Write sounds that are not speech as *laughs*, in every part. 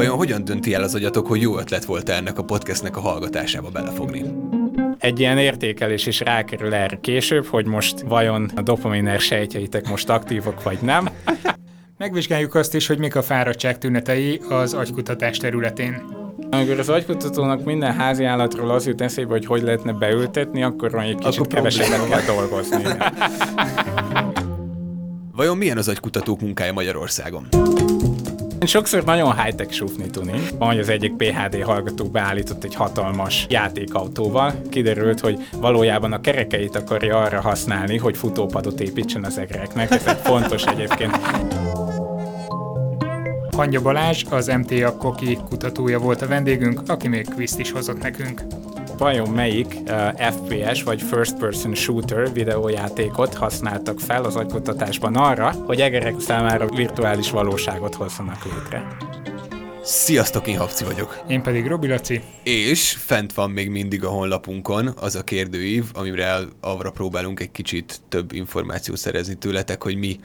Vajon hogyan dönti el az agyatok, hogy jó ötlet volt -e ennek a podcastnek a hallgatásába belefogni? egy ilyen értékelés is rákerül erre később, hogy most vajon a dopaminer sejtjeitek most aktívok vagy nem. Megvizsgáljuk azt is, hogy mik a fáradtság tünetei az agykutatás területén. Amikor az agykutatónak minden házi állatról az jut eszébe, hogy hogy lehetne beültetni, akkor egy kicsit kevesebbet kell dolgozni. Vajon milyen az agykutatók munkája Magyarországon? Sokszor nagyon high-tech sufni tudni. Van, az egyik PHD hallgató beállított egy hatalmas játékautóval. Kiderült, hogy valójában a kerekeit akarja arra használni, hogy futópadot építsen az egreknek. Ez egy fontos egyébként. Hangya Balázs, az MTA Koki kutatója volt a vendégünk, aki még kvízt is hozott nekünk vajon melyik uh, FPS vagy First Person Shooter videójátékot használtak fel az agykutatásban arra, hogy egerek számára virtuális valóságot hozzanak létre. Sziasztok, én Habci vagyok. Én pedig Robi Laci. És fent van még mindig a honlapunkon az a kérdőív, amire arra próbálunk egy kicsit több információt szerezni tőletek, hogy mi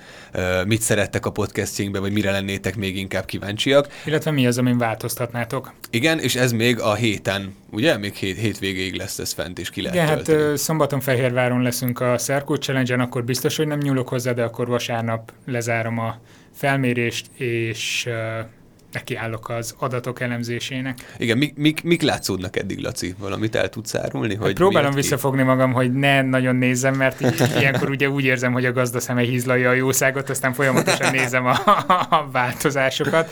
mit szerettek a podcastjénkbe, vagy mire lennétek még inkább kíváncsiak. Illetve mi az, amin változtatnátok. Igen, és ez még a héten, ugye? Még hét, hétvégéig lesz ez fent, és ki lehet Igen, hát szombaton Fehérváron leszünk a Szerkó challenge akkor biztos, hogy nem nyúlok hozzá, de akkor vasárnap lezárom a felmérést, és nekiállok az adatok elemzésének. Igen, mik, mik, mik látszódnak eddig, Laci? Valamit el tudsz árulni? Hogy hát próbálom visszafogni ki? magam, hogy ne nagyon nézzem, mert így, *laughs* ilyenkor ugye úgy érzem, hogy a gazda szeme hízlalja a jószágot, aztán folyamatosan nézem a, a változásokat.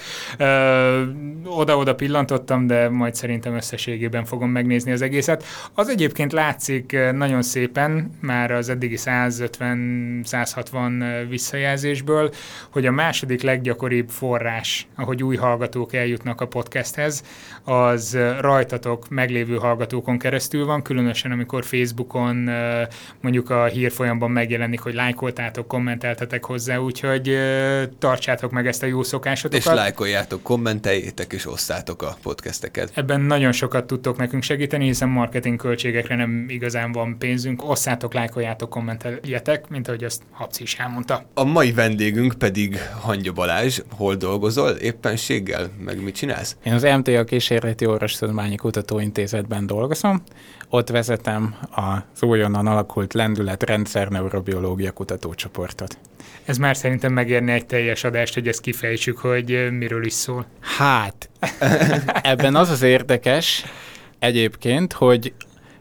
oda-oda pillantottam, de majd szerintem összességében fogom megnézni az egészet. Az egyébként látszik nagyon szépen, már az eddigi 150-160 visszajelzésből, hogy a második leggyakoribb forrás, ahogy új hallgatók eljutnak a podcasthez, az rajtatok meglévő hallgatókon keresztül van, különösen amikor Facebookon mondjuk a hírfolyamban megjelenik, hogy lájkoltátok, kommenteltetek hozzá, úgyhogy tartsátok meg ezt a jó szokásotokat. És lájkoljátok, kommenteljétek és osszátok a podcasteket. Ebben nagyon sokat tudtok nekünk segíteni, hiszen marketing költségekre nem igazán van pénzünk. Osszátok, lájkoljátok, kommenteljetek, mint ahogy azt Habci is elmondta. A mai vendégünk pedig Hangya Balázs. Hol dolgozol? Éppenség céggel, meg mit csinálsz? Én az MTA Kísérleti Orvostudományi Kutatóintézetben dolgozom. Ott vezetem az újonnan alakult lendület rendszer neurobiológia kutatócsoportot. Ez már szerintem megérne egy teljes adást, hogy ezt kifejtsük, hogy miről is szól. Hát, *laughs* ebben az az érdekes egyébként, hogy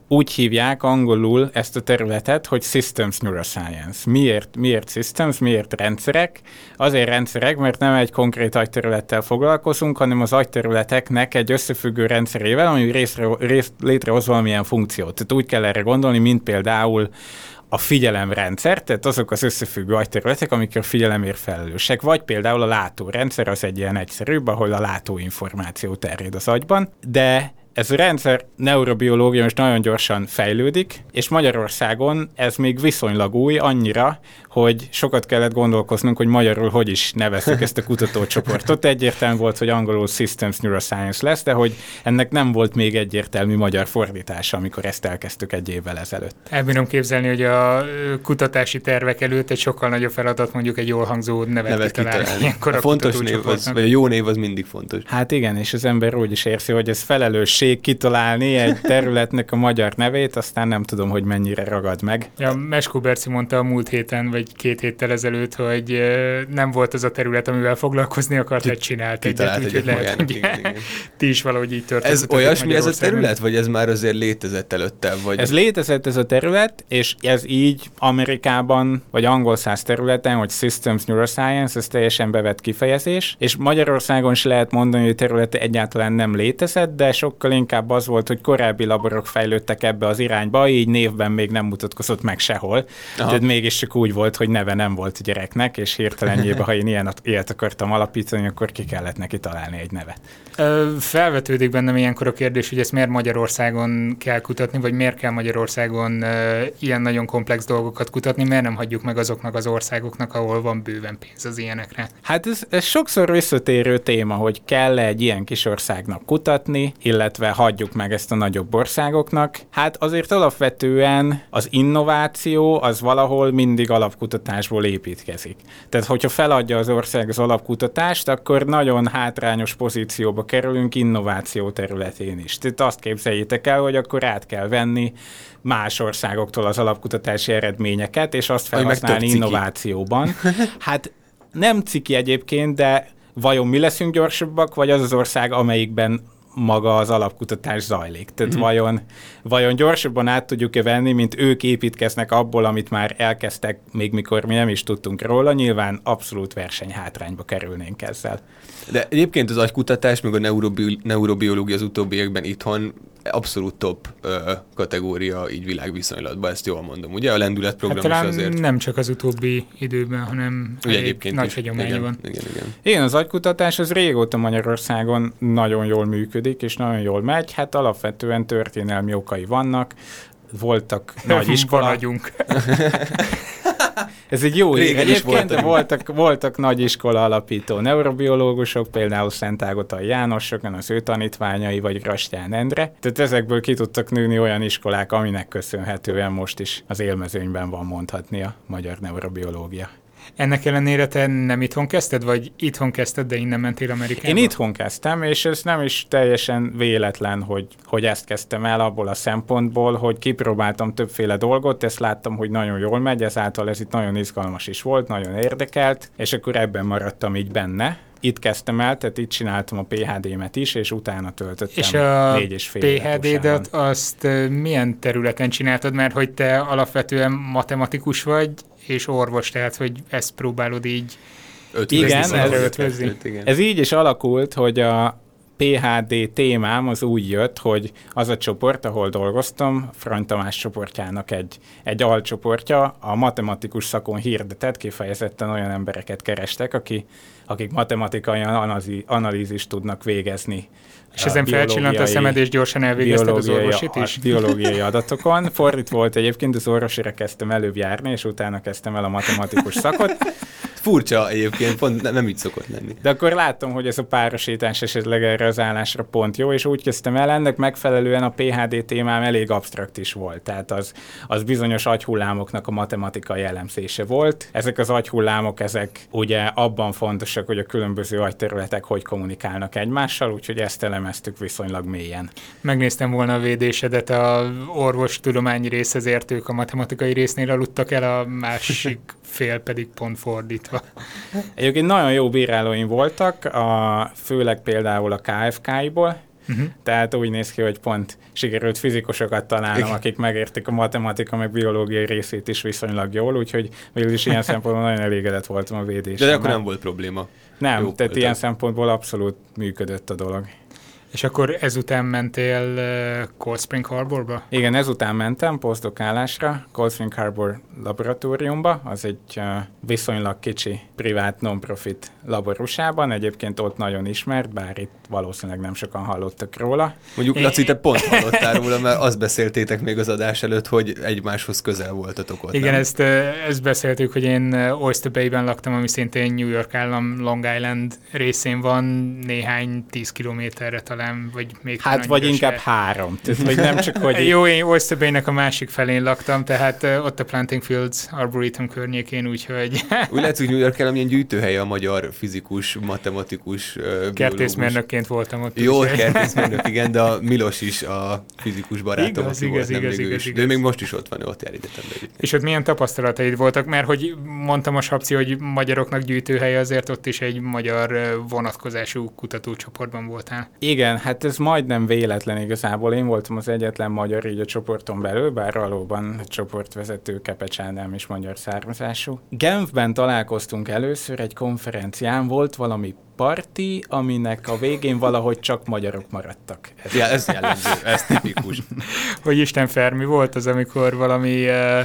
úgy hívják angolul ezt a területet, hogy Systems Neuroscience. Miért, miért Systems, miért rendszerek? Azért rendszerek, mert nem egy konkrét agyterülettel foglalkozunk, hanem az agyterületeknek egy összefüggő rendszerével, ami részre, rész, létrehoz valamilyen funkciót. Tehát úgy kell erre gondolni, mint például a figyelemrendszer, tehát azok az összefüggő agyterületek, amik a figyelemért felelősek, vagy például a látórendszer, az egy ilyen egyszerűbb, ahol a látóinformáció terjed az agyban, de ez a rendszer neurobiológia most nagyon gyorsan fejlődik, és Magyarországon ez még viszonylag új, annyira, hogy sokat kellett gondolkoznunk, hogy magyarul hogy is nevezzük ezt a kutatócsoportot. Egyértelmű volt, hogy angolul Systems Neuroscience lesz, de hogy ennek nem volt még egyértelmű magyar fordítása, amikor ezt elkezdtük egy évvel ezelőtt. Elbírom képzelni, hogy a kutatási tervek előtt egy sokkal nagyobb feladat mondjuk egy jól hangzó nevet, nevet kitalálni. kitalálni. A, a fontos név, az, vagy a jó név az mindig fontos. Hát igen, és az ember úgy is érzi, hogy ez felelősség kitalálni egy területnek a magyar nevét, aztán nem tudom, hogy mennyire ragad meg. Ja, Meskó Berci mondta a múlt héten, vagy vagy két héttel ezelőtt, hogy nem volt az a terület, amivel foglalkozni akart, hogy csinált egyet, úgyhogy lehet, hogy ti is valahogy így történt. Ez olyasmi ez a terület, vagy ez már azért létezett előtte? Vagy... Ez létezett ez a terület, és ez így Amerikában, vagy angol száz területen, hogy Systems Neuroscience, ez teljesen bevett kifejezés, és Magyarországon is lehet mondani, hogy a területe egyáltalán nem létezett, de sokkal inkább az volt, hogy korábbi laborok fejlődtek ebbe az irányba, így névben még nem mutatkozott meg sehol. Aha. Tehát mégis csak úgy volt, hogy neve nem volt gyereknek, és hirtelenjében, *laughs* ha én ilyen, ilyet akartam alapítani, akkor ki kellett neki találni egy nevet. Felvetődik bennem ilyenkor a kérdés, hogy ezt miért Magyarországon kell kutatni, vagy miért kell Magyarországon ilyen nagyon komplex dolgokat kutatni, miért nem hagyjuk meg azoknak az országoknak, ahol van bőven pénz az ilyenekre? Hát ez, ez sokszor visszatérő téma, hogy kell -e egy ilyen kis országnak kutatni, illetve hagyjuk meg ezt a nagyobb országoknak. Hát azért alapvetően az innováció az valahol mindig alapkutatásból építkezik. Tehát, hogyha feladja az ország az alapkutatást, akkor nagyon hátrányos pozícióba kerülünk innováció területén is. Tehát azt képzeljétek el, hogy akkor át kell venni más országoktól az alapkutatási eredményeket, és azt felhasználni innovációban. *laughs* Hát nem ciki egyébként, de vajon mi leszünk gyorsabbak, vagy az az ország, amelyikben maga az alapkutatás zajlik. Tehát mm-hmm. vajon, vajon gyorsabban át tudjuk-e venni, mint ők építkeznek abból, amit már elkezdtek, még mikor mi nem is tudtunk róla, nyilván abszolút versenyhátrányba kerülnénk ezzel. De egyébként az agykutatás, meg a neurobi- neurobiológia az utóbbiakban itthon abszolút top ö, kategória így világviszonylatban, ezt jól mondom. Ugye a lendületprogram hát is azért... nem csak az utóbbi időben, hanem Ugye egyébként nagy hagyománya van. Igen, igen. Igen, az agykutatás az régóta Magyarországon nagyon jól működik, és nagyon jól megy. Hát alapvetően történelmi okai vannak, voltak nagy iskola. *laughs* Ez egy jó Régen is Egyébként de voltak, voltak nagy iskola alapító neurobiológusok, például Szent Ágotai János, sokan az ő tanítványai, vagy Rastyán Endre. Tehát ezekből ki tudtak nőni olyan iskolák, aminek köszönhetően most is az élmezőnyben van mondhatni a magyar neurobiológia. Ennek ellenére te nem itthon kezdted, vagy itthon kezdted, de innen mentél Amerikába? Én itthon kezdtem, és ez nem is teljesen véletlen, hogy, hogy ezt kezdtem el abból a szempontból, hogy kipróbáltam többféle dolgot, ezt láttam, hogy nagyon jól megy, ezáltal ez itt nagyon izgalmas is volt, nagyon érdekelt, és akkor ebben maradtam így benne. Itt kezdtem el, tehát itt csináltam a PHD-met is, és utána töltöttem és a négy és fél PHD-det azt milyen területen csináltad, mert hogy te alapvetően matematikus vagy, és orvos, tehát hogy ezt próbálod így igen, ez, igen, ez így is alakult, hogy a PHD témám az úgy jött, hogy az a csoport, ahol dolgoztam, Frany Tamás csoportjának egy, egy alcsoportja, a matematikus szakon hirdetett, kifejezetten olyan embereket kerestek, aki, akik matematikai analízist tudnak végezni és ezen felcsillant a szemed, és gyorsan elvégezted az orvosit is? A biológiai adatokon. Fordít volt egyébként, az orvosira kezdtem előbb járni, és utána kezdtem el a matematikus szakot. Furcsa egyébként, pont nem, nem így szokott lenni. De akkor láttam, hogy ez a párosítás esetleg erre az állásra pont jó, és úgy kezdtem el, ennek megfelelően a PHD témám elég absztrakt is volt. Tehát az, az bizonyos agyhullámoknak a matematikai elemzése volt. Ezek az agyhullámok, ezek ugye abban fontosak, hogy a különböző agyterületek hogy kommunikálnak egymással, úgyhogy ezt elemeztük viszonylag mélyen. Megnéztem volna a védésedet, a orvos tudományi részhez értők a matematikai résznél aludtak el, a másik *laughs* fél pedig pont fordítva. Egyébként nagyon jó bírálóim voltak, a, főleg például a KFK-ból, Uh-huh. Tehát úgy néz ki, hogy pont sikerült fizikusokat találnom, Igen. akik megértik a matematika, meg biológiai részét is viszonylag jól, úgyhogy végül is ilyen *laughs* szempontból nagyon elégedett voltam a védéssel. De akkor nem volt probléma. Nem, Jó, tehát ilyen szempontból abszolút működött a dolog. És akkor ezután mentél uh, Cold Spring Harborba? Igen, ezután mentem posztdokálásra Cold Spring Harbor laboratóriumba, az egy uh, viszonylag kicsi privát non-profit laborusában, egyébként ott nagyon ismert, bár itt valószínűleg nem sokan hallottak róla. Mondjuk, Laci, te pont hallottál róla, mert azt beszéltétek még az adás előtt, hogy egymáshoz közel voltatok ott. Igen, nem? ezt, ezt beszéltük, hogy én Oyster Bay-ben laktam, ami szintén New York állam Long Island részén van, néhány tíz kilométerre talán, vagy még Hát, vagy inkább se. három. Tehát, hogy nem csak, hogy... *laughs* Jó, én Oyster Bay-nek a másik felén laktam, tehát ott a Planting Fields Arboretum környékén, úgyhogy... Úgy lehet, hogy New York ilyen gyűjtőhelye a magyar fizikus, matematikus, Kertészmérnökként voltam ott. Jó, kertészmérnök, igen, de a Milos is a fizikus barátom, igaz, igaz, volt igaz, igaz, igaz. De még most is ott van, ott jár egyetemben. És ott milyen tapasztalataid voltak? Mert hogy mondtam a Sapci, hogy magyaroknak gyűjtőhelye, azért ott is egy magyar vonatkozású kutatócsoportban voltál. Igen, hát ez majdnem véletlen igazából. Én voltam az egyetlen magyar így a csoporton belül, bár valóban a csoportvezető Kepecs Ádám is magyar származású. Genfben találkoztunk először egy konferencián, volt valami parti, aminek a végén valahogy csak magyarok maradtak. Ez, ja, ez jellemző, ez tipikus. *laughs* hogy Isten Fermi volt az, amikor valami uh,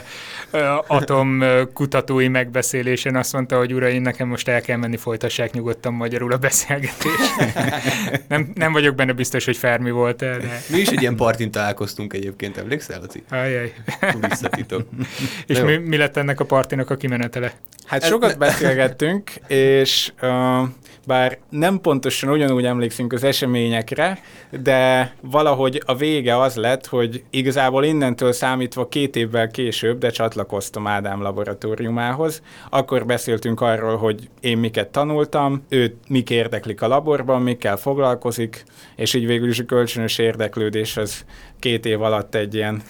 uh, atomkutatói megbeszélésen azt mondta, hogy uraim, nekem most el kell menni, folytassák nyugodtan magyarul a beszélgetést. *laughs* nem, nem vagyok benne biztos, hogy Fermi volt el, de... Mi is egy ilyen partin találkoztunk egyébként, emlékszel, Laci? Ajaj. Visszatitok. *laughs* És mi, mi lett ennek a partinak a kimenetele? Hát sokat beszélgettünk, és uh, bár nem pontosan ugyanúgy emlékszünk az eseményekre, de valahogy a vége az lett, hogy igazából innentől számítva két évvel később, de csatlakoztam Ádám laboratóriumához, akkor beszéltünk arról, hogy én miket tanultam, őt mik érdeklik a laborban, mikkel foglalkozik, és így végül is a kölcsönös érdeklődés az két év alatt egy ilyen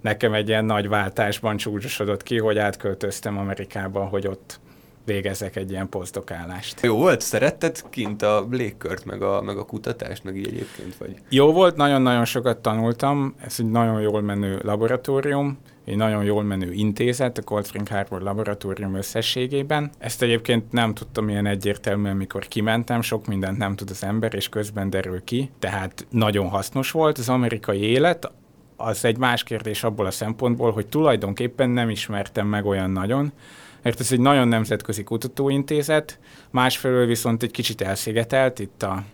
nekem egy ilyen nagy váltásban csúcsosodott ki, hogy átköltöztem Amerikába, hogy ott végezzek egy ilyen posztdokálást. Jó volt? Szeretted kint a légkört, meg a, meg a kutatást, meg így egyébként? Vagy? Jó volt, nagyon-nagyon sokat tanultam, ez egy nagyon jól menő laboratórium, egy nagyon jól menő intézet, a Cold Spring Harbor Laboratórium összességében. Ezt egyébként nem tudtam ilyen egyértelműen, mikor kimentem, sok mindent nem tud az ember, és közben derül ki, tehát nagyon hasznos volt az amerikai élet, az egy más kérdés abból a szempontból, hogy tulajdonképpen nem ismertem meg olyan nagyon, mert ez egy nagyon nemzetközi kutatóintézet, másfelől viszont egy kicsit elszigetelt itt a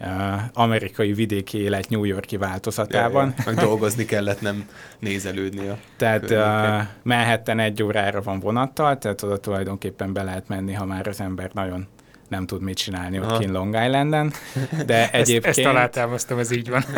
uh, amerikai vidéki élet New Yorki változatában. Ja, ja. dolgozni kellett, nem nézelődni a Tehát uh, Manhattan egy órára van vonattal, tehát oda tulajdonképpen be lehet menni, ha már az ember nagyon nem tud mit csinálni ott kint Long Islanden, de egyébként... ezt, ezt alátámasztom, ez így van. *laughs*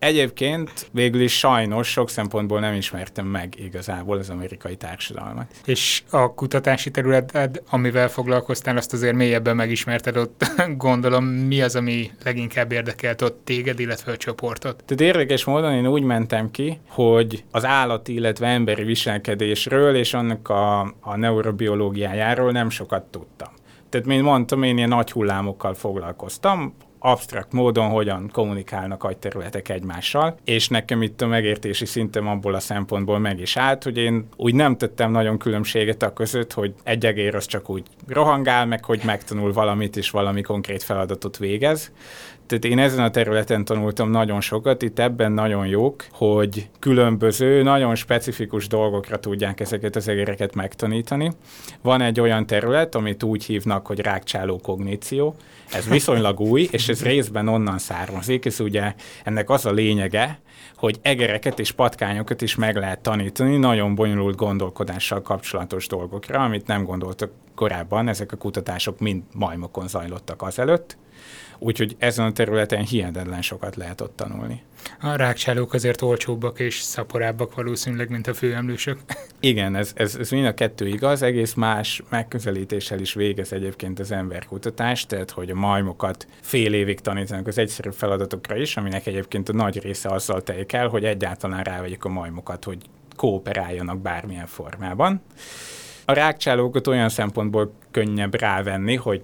Egyébként végül is sajnos sok szempontból nem ismertem meg igazából az amerikai társadalmat. És a kutatási területed, amivel foglalkoztál, azt azért mélyebben megismerted ott, *laughs* gondolom, mi az, ami leginkább érdekelt ott téged, illetve a csoportot? Tehát érdekes módon én úgy mentem ki, hogy az állati, illetve emberi viselkedésről és annak a, a neurobiológiájáról nem sokat tudtam. Tehát, mint mondtam, én ilyen nagy hullámokkal foglalkoztam, absztrakt módon hogyan kommunikálnak agyterületek egymással, és nekem itt a megértési szintem abból a szempontból meg is állt, hogy én úgy nem tettem nagyon különbséget a között, hogy egy egér az csak úgy rohangál, meg hogy megtanul valamit, és valami konkrét feladatot végez. Tehát én ezen a területen tanultam nagyon sokat, itt ebben nagyon jók, hogy különböző, nagyon specifikus dolgokra tudják ezeket az egereket megtanítani. Van egy olyan terület, amit úgy hívnak, hogy rákcsáló kogníció, ez viszonylag *laughs* új, és ez részben onnan származik, ez ugye ennek az a lényege, hogy egereket és patkányokat is meg lehet tanítani nagyon bonyolult gondolkodással kapcsolatos dolgokra, amit nem gondoltak korábban, ezek a kutatások mind majmokon zajlottak azelőtt úgyhogy ezen a területen hihetetlen sokat lehet ott tanulni. A rákcsálók azért olcsóbbak és szaporábbak valószínűleg, mint a főemlősök. *laughs* Igen, ez, ez, ez mind a kettő igaz, egész más megközelítéssel is végez egyébként az emberkutatás, tehát hogy a majmokat fél évig tanítanak az egyszerű feladatokra is, aminek egyébként a nagy része azzal telik el, hogy egyáltalán rávegyük a majmokat, hogy kooperáljanak bármilyen formában. A rákcsálókat olyan szempontból könnyebb rávenni, hogy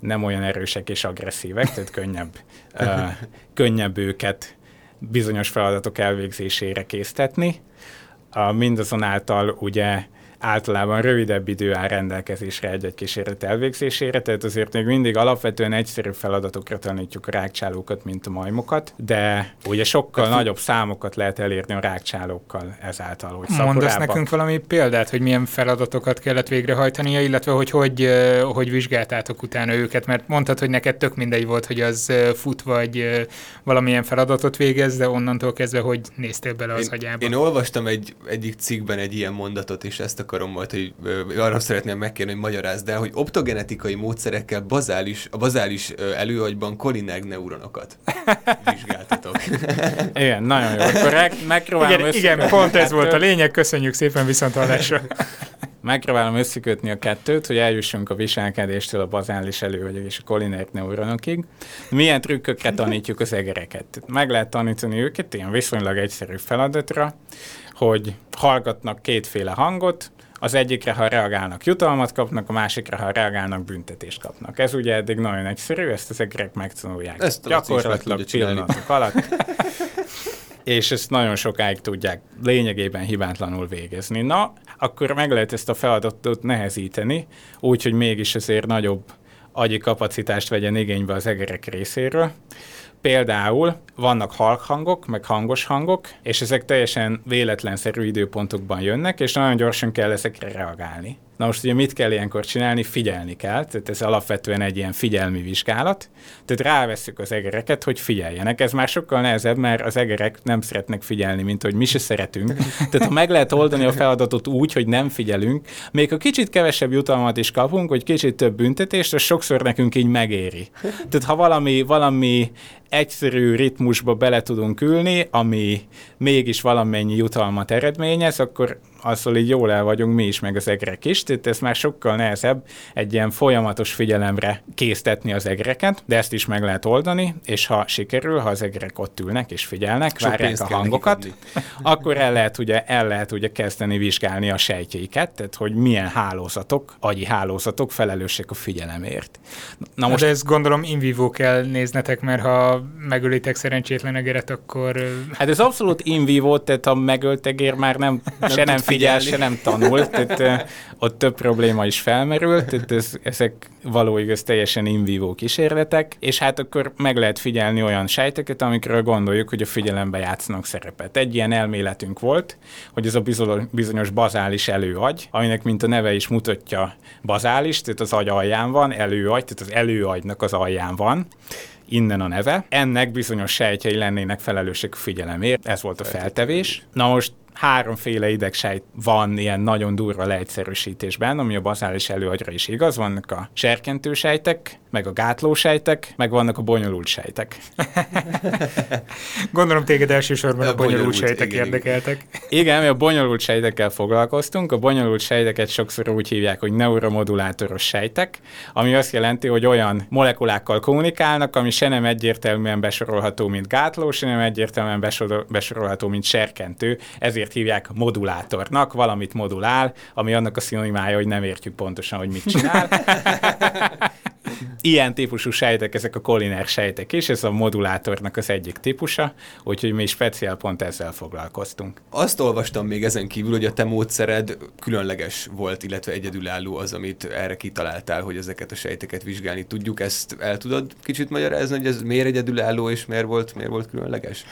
nem olyan erősek és agresszívek, tehát könnyebb, uh, könnyebb őket bizonyos feladatok elvégzésére késztetni. Mindazonáltal ugye általában rövidebb idő áll rendelkezésre egy-egy kísérlet elvégzésére, tehát azért még mindig alapvetően egyszerű feladatokra tanítjuk a rákcsálókat, mint a majmokat, de ugye sokkal hát, nagyobb számokat lehet elérni a rákcsálókkal ezáltal, hogy Mondasz nekünk valami példát, hogy milyen feladatokat kellett végrehajtania, illetve hogy hogy, hogy vizsgáltátok utána őket, mert mondtad, hogy neked tök mindegy volt, hogy az fut vagy valamilyen feladatot végez, de onnantól kezdve, hogy néztél bele az én, agyába. Én olvastam egy, egyik cikkben egy ilyen mondatot, és ezt a akarom majd, hogy arra szeretném megkérni, hogy magyarázd el, hogy optogenetikai módszerekkel bazális, a bazális előagyban kolinerg neuronokat vizsgáltatok. *laughs* igen, nagyon jó. Akkor megpróbálom igen, igen, pont ez volt a lényeg, köszönjük szépen viszont hallásra. *laughs* Megpróbálom összekötni a kettőt, hogy eljussunk a viselkedéstől a bazális előagyig és a kolinerg neuronokig. Milyen trükkökre tanítjuk az egereket? Meg lehet tanítani őket ilyen viszonylag egyszerű feladatra, hogy hallgatnak kétféle hangot, az egyikre, ha reagálnak, jutalmat kapnak, a másikra, ha reagálnak, büntetést kapnak. Ez ugye eddig nagyon egyszerű, ezt az egerek megtanulják. Ezt gyakorlatilag pillanatok alatt. *laughs* és ezt nagyon sokáig tudják lényegében hibátlanul végezni. Na, akkor meg lehet ezt a feladatot nehezíteni, úgyhogy mégis azért nagyobb agyi kapacitást vegyen igénybe az egerek részéről. Például vannak halk hangok, meg hangos hangok, és ezek teljesen véletlenszerű időpontokban jönnek, és nagyon gyorsan kell ezekre reagálni. Na most ugye mit kell ilyenkor csinálni? Figyelni kell, tehát ez alapvetően egy ilyen figyelmi vizsgálat. Tehát rávesszük az egereket, hogy figyeljenek. Ez már sokkal nehezebb, mert az egerek nem szeretnek figyelni, mint hogy mi se szeretünk. Tehát ha meg lehet oldani a feladatot úgy, hogy nem figyelünk, még a kicsit kevesebb jutalmat is kapunk, hogy kicsit több büntetést, az sokszor nekünk így megéri. Tehát ha valami, valami egyszerű ritmusba bele tudunk ülni, ami mégis valamennyi jutalmat eredményez, akkor azzal így jól el vagyunk mi is, meg az egrek is, tehát ez már sokkal nehezebb egy ilyen folyamatos figyelemre késztetni az egreket, de ezt is meg lehet oldani, és ha sikerül, ha az egrek ott ülnek és figyelnek, Sok várják a hangokat, *laughs* akkor el lehet, ugye, el lehet ugye kezdeni vizsgálni a sejtjeiket, tehát hogy milyen hálózatok, agyi hálózatok felelősek a figyelemért. Na most... De ezt gondolom in vivo kell néznetek, mert ha megölitek szerencsétlen egeret, akkor... Hát ez abszolút in vivo, tehát a megölt egér már nem, nem se nem figyel, se nem tanul, tehát ott több probléma is felmerült, tehát ez, ezek való igaz teljesen in vivo kísérletek, és hát akkor meg lehet figyelni olyan sejteket, amikről gondoljuk, hogy a figyelembe játszanak szerepet. Egy ilyen elméletünk volt, hogy ez a bizonyos bazális előagy, aminek mint a neve is mutatja bazális, tehát az agy alján van, előagy, tehát az előagynak az alján van, innen a neve. Ennek bizonyos sejtjei lennének felelősek figyelemért, ez volt a feltevés. Na most háromféle idegsejt van ilyen nagyon durva leegyszerűsítésben, ami a bazális előagyra is igaz. Vannak a serkentősejtek, meg a gátlósejtek, meg vannak a bonyolult sejtek. *laughs* Gondolom téged elsősorban a, a bonyolult, bonyolult sejtek igen, érdekeltek. Igen, mi a bonyolult sejtekkel foglalkoztunk. A bonyolult sejteket sokszor úgy hívják, hogy neuromodulátoros sejtek, ami azt jelenti, hogy olyan molekulákkal kommunikálnak, ami se nem egyértelműen besorolható, mint gátló, se nem egyértelműen besorolható, mint serkentő. Ezért ezért hívják modulátornak, valamit modulál, ami annak a szinonimája, hogy nem értjük pontosan, hogy mit csinál. *laughs* Ilyen típusú sejtek, ezek a koliner sejtek is, ez a modulátornak az egyik típusa, úgyhogy mi speciál pont ezzel foglalkoztunk. Azt olvastam még ezen kívül, hogy a te módszered különleges volt, illetve egyedülálló az, amit erre kitaláltál, hogy ezeket a sejteket vizsgálni tudjuk. Ezt el tudod kicsit magyarázni, hogy ez miért egyedülálló és miért volt, miért volt különleges?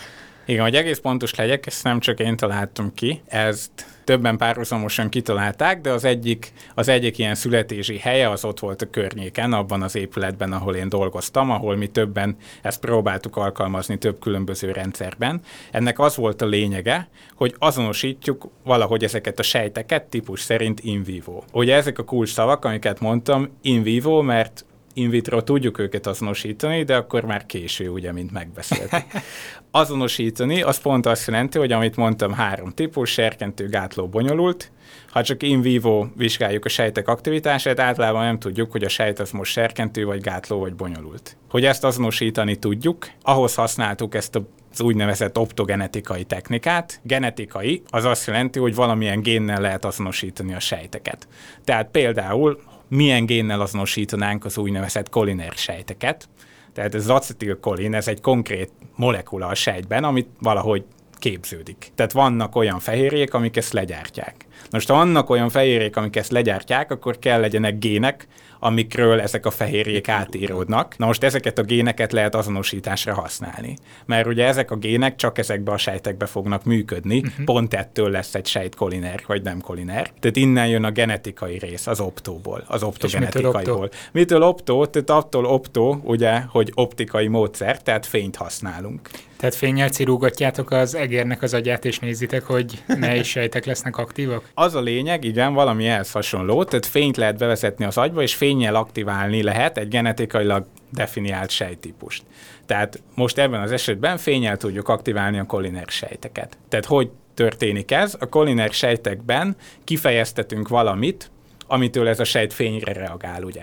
Igen, hogy egész pontos legyek, ezt nem csak én találtam ki, ezt többen párhuzamosan kitalálták, de az egyik, az egyik ilyen születési helye az ott volt a környéken, abban az épületben, ahol én dolgoztam, ahol mi többen ezt próbáltuk alkalmazni több különböző rendszerben. Ennek az volt a lényege, hogy azonosítjuk valahogy ezeket a sejteket típus szerint in vivo. Ugye ezek a kulcs szavak, amiket mondtam, in vivo, mert in vitro tudjuk őket azonosítani, de akkor már késő, ugye, mint megbeszéltük. *laughs* Azonosítani, az pont azt jelenti, hogy amit mondtam, három típus, serkentő, gátló, bonyolult. Ha csak in vivo vizsgáljuk a sejtek aktivitását, általában nem tudjuk, hogy a sejt az most serkentő, vagy gátló, vagy bonyolult. Hogy ezt azonosítani tudjuk, ahhoz használtuk ezt a az úgynevezett optogenetikai technikát. Genetikai az azt jelenti, hogy valamilyen génnel lehet azonosítani a sejteket. Tehát például milyen génnel azonosítanánk az úgynevezett koliner sejteket. Tehát ez az acetilkolin, ez egy konkrét molekula a sejtben, amit valahogy képződik. Tehát vannak olyan fehérjék, amik ezt legyártják. Most ha vannak olyan fehérjék, amik ezt legyártják, akkor kell legyenek gének, amikről ezek a fehérjék átíródnak. Na most ezeket a géneket lehet azonosításra használni. Mert ugye ezek a gének csak ezekbe a sejtekbe fognak működni, uh-huh. pont ettől lesz egy sejt koliner, vagy nem koliner. Tehát innen jön a genetikai rész az optóból, az optogenetikaiból. Mitől, mitől optó? Tehát attól optó, ugye, hogy optikai módszer, tehát fényt használunk. Tehát fényel cirúgatjátok az egérnek az agyát, és nézitek, hogy mely sejtek lesznek aktívak? Az a lényeg, igen, valami ehhez hasonló, tehát fényt lehet bevezetni az agyba, és fényjel aktiválni lehet egy genetikailag definiált sejtípust. Tehát most ebben az esetben fényjel tudjuk aktiválni a koliner sejteket. Tehát hogy történik ez? A koliner sejtekben kifejeztetünk valamit, amitől ez a sejt fényre reagál, ugye?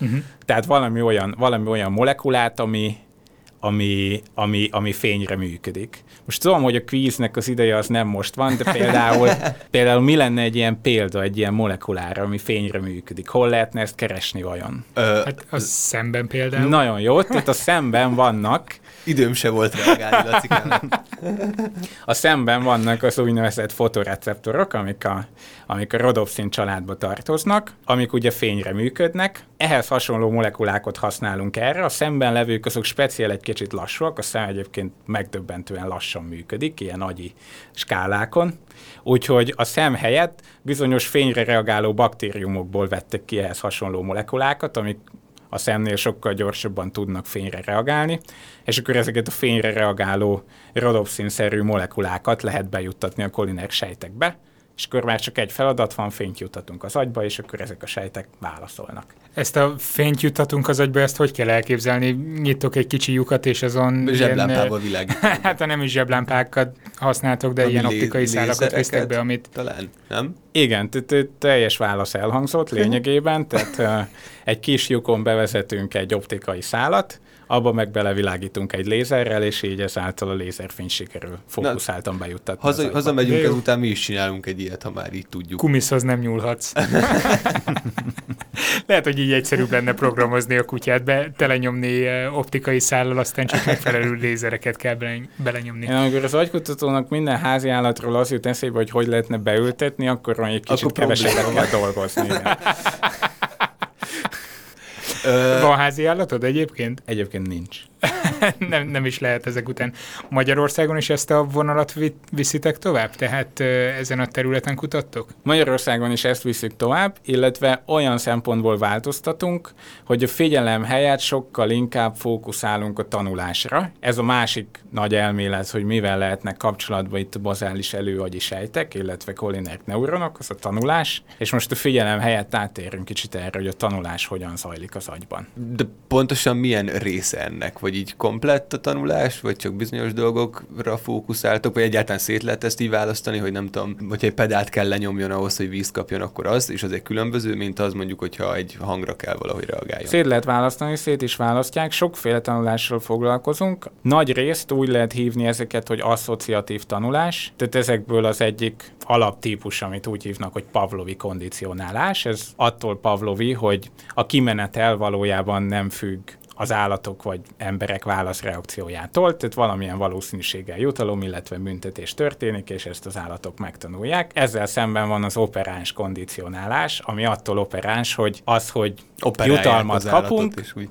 Uh-huh. Tehát valami olyan, valami olyan molekulát, ami ami, ami, ami fényre működik. Most tudom, hogy a kvíznek az ideje az nem most van, de például, *laughs* például mi lenne egy ilyen példa, egy ilyen molekulára, ami fényre működik? Hol lehetne ezt keresni vajon? Ö, hát a szemben például. Nagyon jó, tehát a szemben vannak Időm se volt reagálni, Laci. A szemben vannak az úgynevezett fotoreceptorok, amik a, amik a rodopszin családba tartoznak, amik ugye fényre működnek. Ehhez hasonló molekulákat használunk erre. A szemben levők azok speciál egy kicsit lassúak, a szem egyébként megdöbbentően lassan működik, ilyen agyi skálákon, úgyhogy a szem helyett bizonyos fényre reagáló baktériumokból vettek ki ehhez hasonló molekulákat, amik a szemnél sokkal gyorsabban tudnak fényre reagálni, és akkor ezeket a fényre reagáló rodopszínszerű molekulákat lehet bejuttatni a kolinek sejtekbe, és akkor már csak egy feladat van, fényt jutatunk az agyba, és akkor ezek a sejtek válaszolnak. Ezt a fényt juttatunk az agyba, ezt hogy kell elképzelni? Nyitok egy kicsi lyukat, és azon... Zseblámpával világít. *laughs* hát nem is zseblámpákat használtok, de Ami ilyen optikai szálakat visztek be, amit... Talán, nem? Igen, teljes válasz elhangzott lényegében, tehát ö, egy kis lyukon bevezetünk egy optikai szálat, abba meg belevilágítunk egy lézerrel, és így ezáltal a lézerfény sikerül fókuszáltan bejuttatni. az Haza, hazamegyünk, jó. ezután mi is csinálunk egy ilyet, ha már így tudjuk. Kumiszhoz nem nyúlhatsz. *laughs* Lehet, hogy így egyszerűbb lenne programozni a kutyát, be, telenyomni eh, optikai szállal, aztán csak megfelelő lézereket kell bele- belenyomni. Én amikor az agykutatónak minden házi állatról az jut eszébe, hogy hogy lehetne beültetni, akkor van egy kicsit Akkor kevesebbet kell dolgozni. Igen. *laughs* Ö, Van házi állatod egyébként? Egyébként nincs. *laughs* nem, nem is lehet ezek után. Magyarországon is ezt a vonalat vi- viszitek tovább? Tehát eh, ezen a területen kutattok? Magyarországon is ezt visszük tovább, illetve olyan szempontból változtatunk, hogy a figyelem helyett sokkal inkább fókuszálunk a tanulásra. Ez a másik nagy elmélet, hogy mivel lehetnek kapcsolatban itt a bazális előagyi sejtek, illetve kolinerg neuronok, az a tanulás, és most a figyelem helyett átérünk kicsit erre, hogy a tanulás hogyan zajlik az agyban. De pontosan milyen része ennek? Vagy így komplett a tanulás, vagy csak bizonyos dolgokra fókuszáltok, vagy egyáltalán szét lehet ezt így választani, hogy nem tudom, hogyha egy pedált kell lenyomjon ahhoz, hogy víz kapjon, akkor az, és az egy különböző, mint az mondjuk, hogyha egy hangra kell valahogy reagáljon. Szét lehet választani, szét is választják, sokféle tanulással foglalkozunk. Nagy részt úgy lehet hívni ezeket, hogy asszociatív tanulás, tehát ezekből az egyik alaptípus, amit úgy hívnak, hogy Pavlovi kondicionálás. Ez attól Pavlovi, hogy a kimenetel valójában nem függ az állatok vagy emberek válaszreakciójától, tehát valamilyen valószínűséggel jutalom, illetve büntetés történik, és ezt az állatok megtanulják. Ezzel szemben van az operáns kondicionálás, ami attól operáns, hogy az, hogy jutalmat kapunk, és úgy.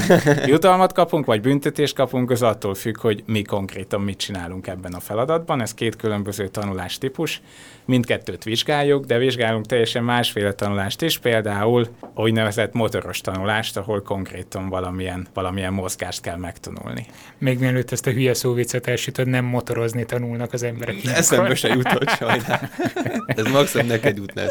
*laughs* Jutalmat kapunk, vagy büntetést kapunk, az attól függ, hogy mi konkrétan mit csinálunk ebben a feladatban. Ez két különböző tanulástípus. Mindkettőt vizsgáljuk, de vizsgálunk teljesen másféle tanulást is, például úgynevezett motoros tanulást, ahol konkrétan valamilyen, valamilyen mozgást kell megtanulni. Még mielőtt ezt a hülye szóviccet elsütöd, nem motorozni tanulnak az emberek. Eszembe se jutott *laughs* sajnál. Ez maximum neked jutna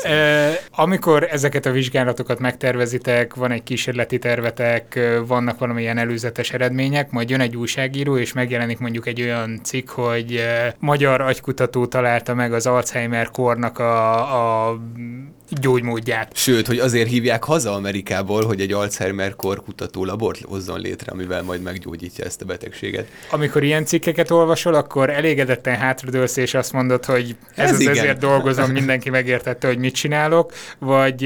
amikor ezeket a vizsgálatokat megtervezitek, van egy kísérleti tervetek, vannak valamilyen előzetes eredmények, majd jön egy újságíró, és megjelenik mondjuk egy olyan cikk, hogy magyar agykutató találta meg az Alzheimer kornak a, a gyógymódját. Sőt, hogy azért hívják haza Amerikából, hogy egy Alzheimer kor kutató labort hozzon létre, amivel majd meggyógyítja ezt a betegséget. Amikor ilyen cikkeket olvasol, akkor elégedetten hátradőlsz, és azt mondod, hogy ez, Ez az igen. ezért dolgozom, mindenki megértette, hogy mit csinálok, vagy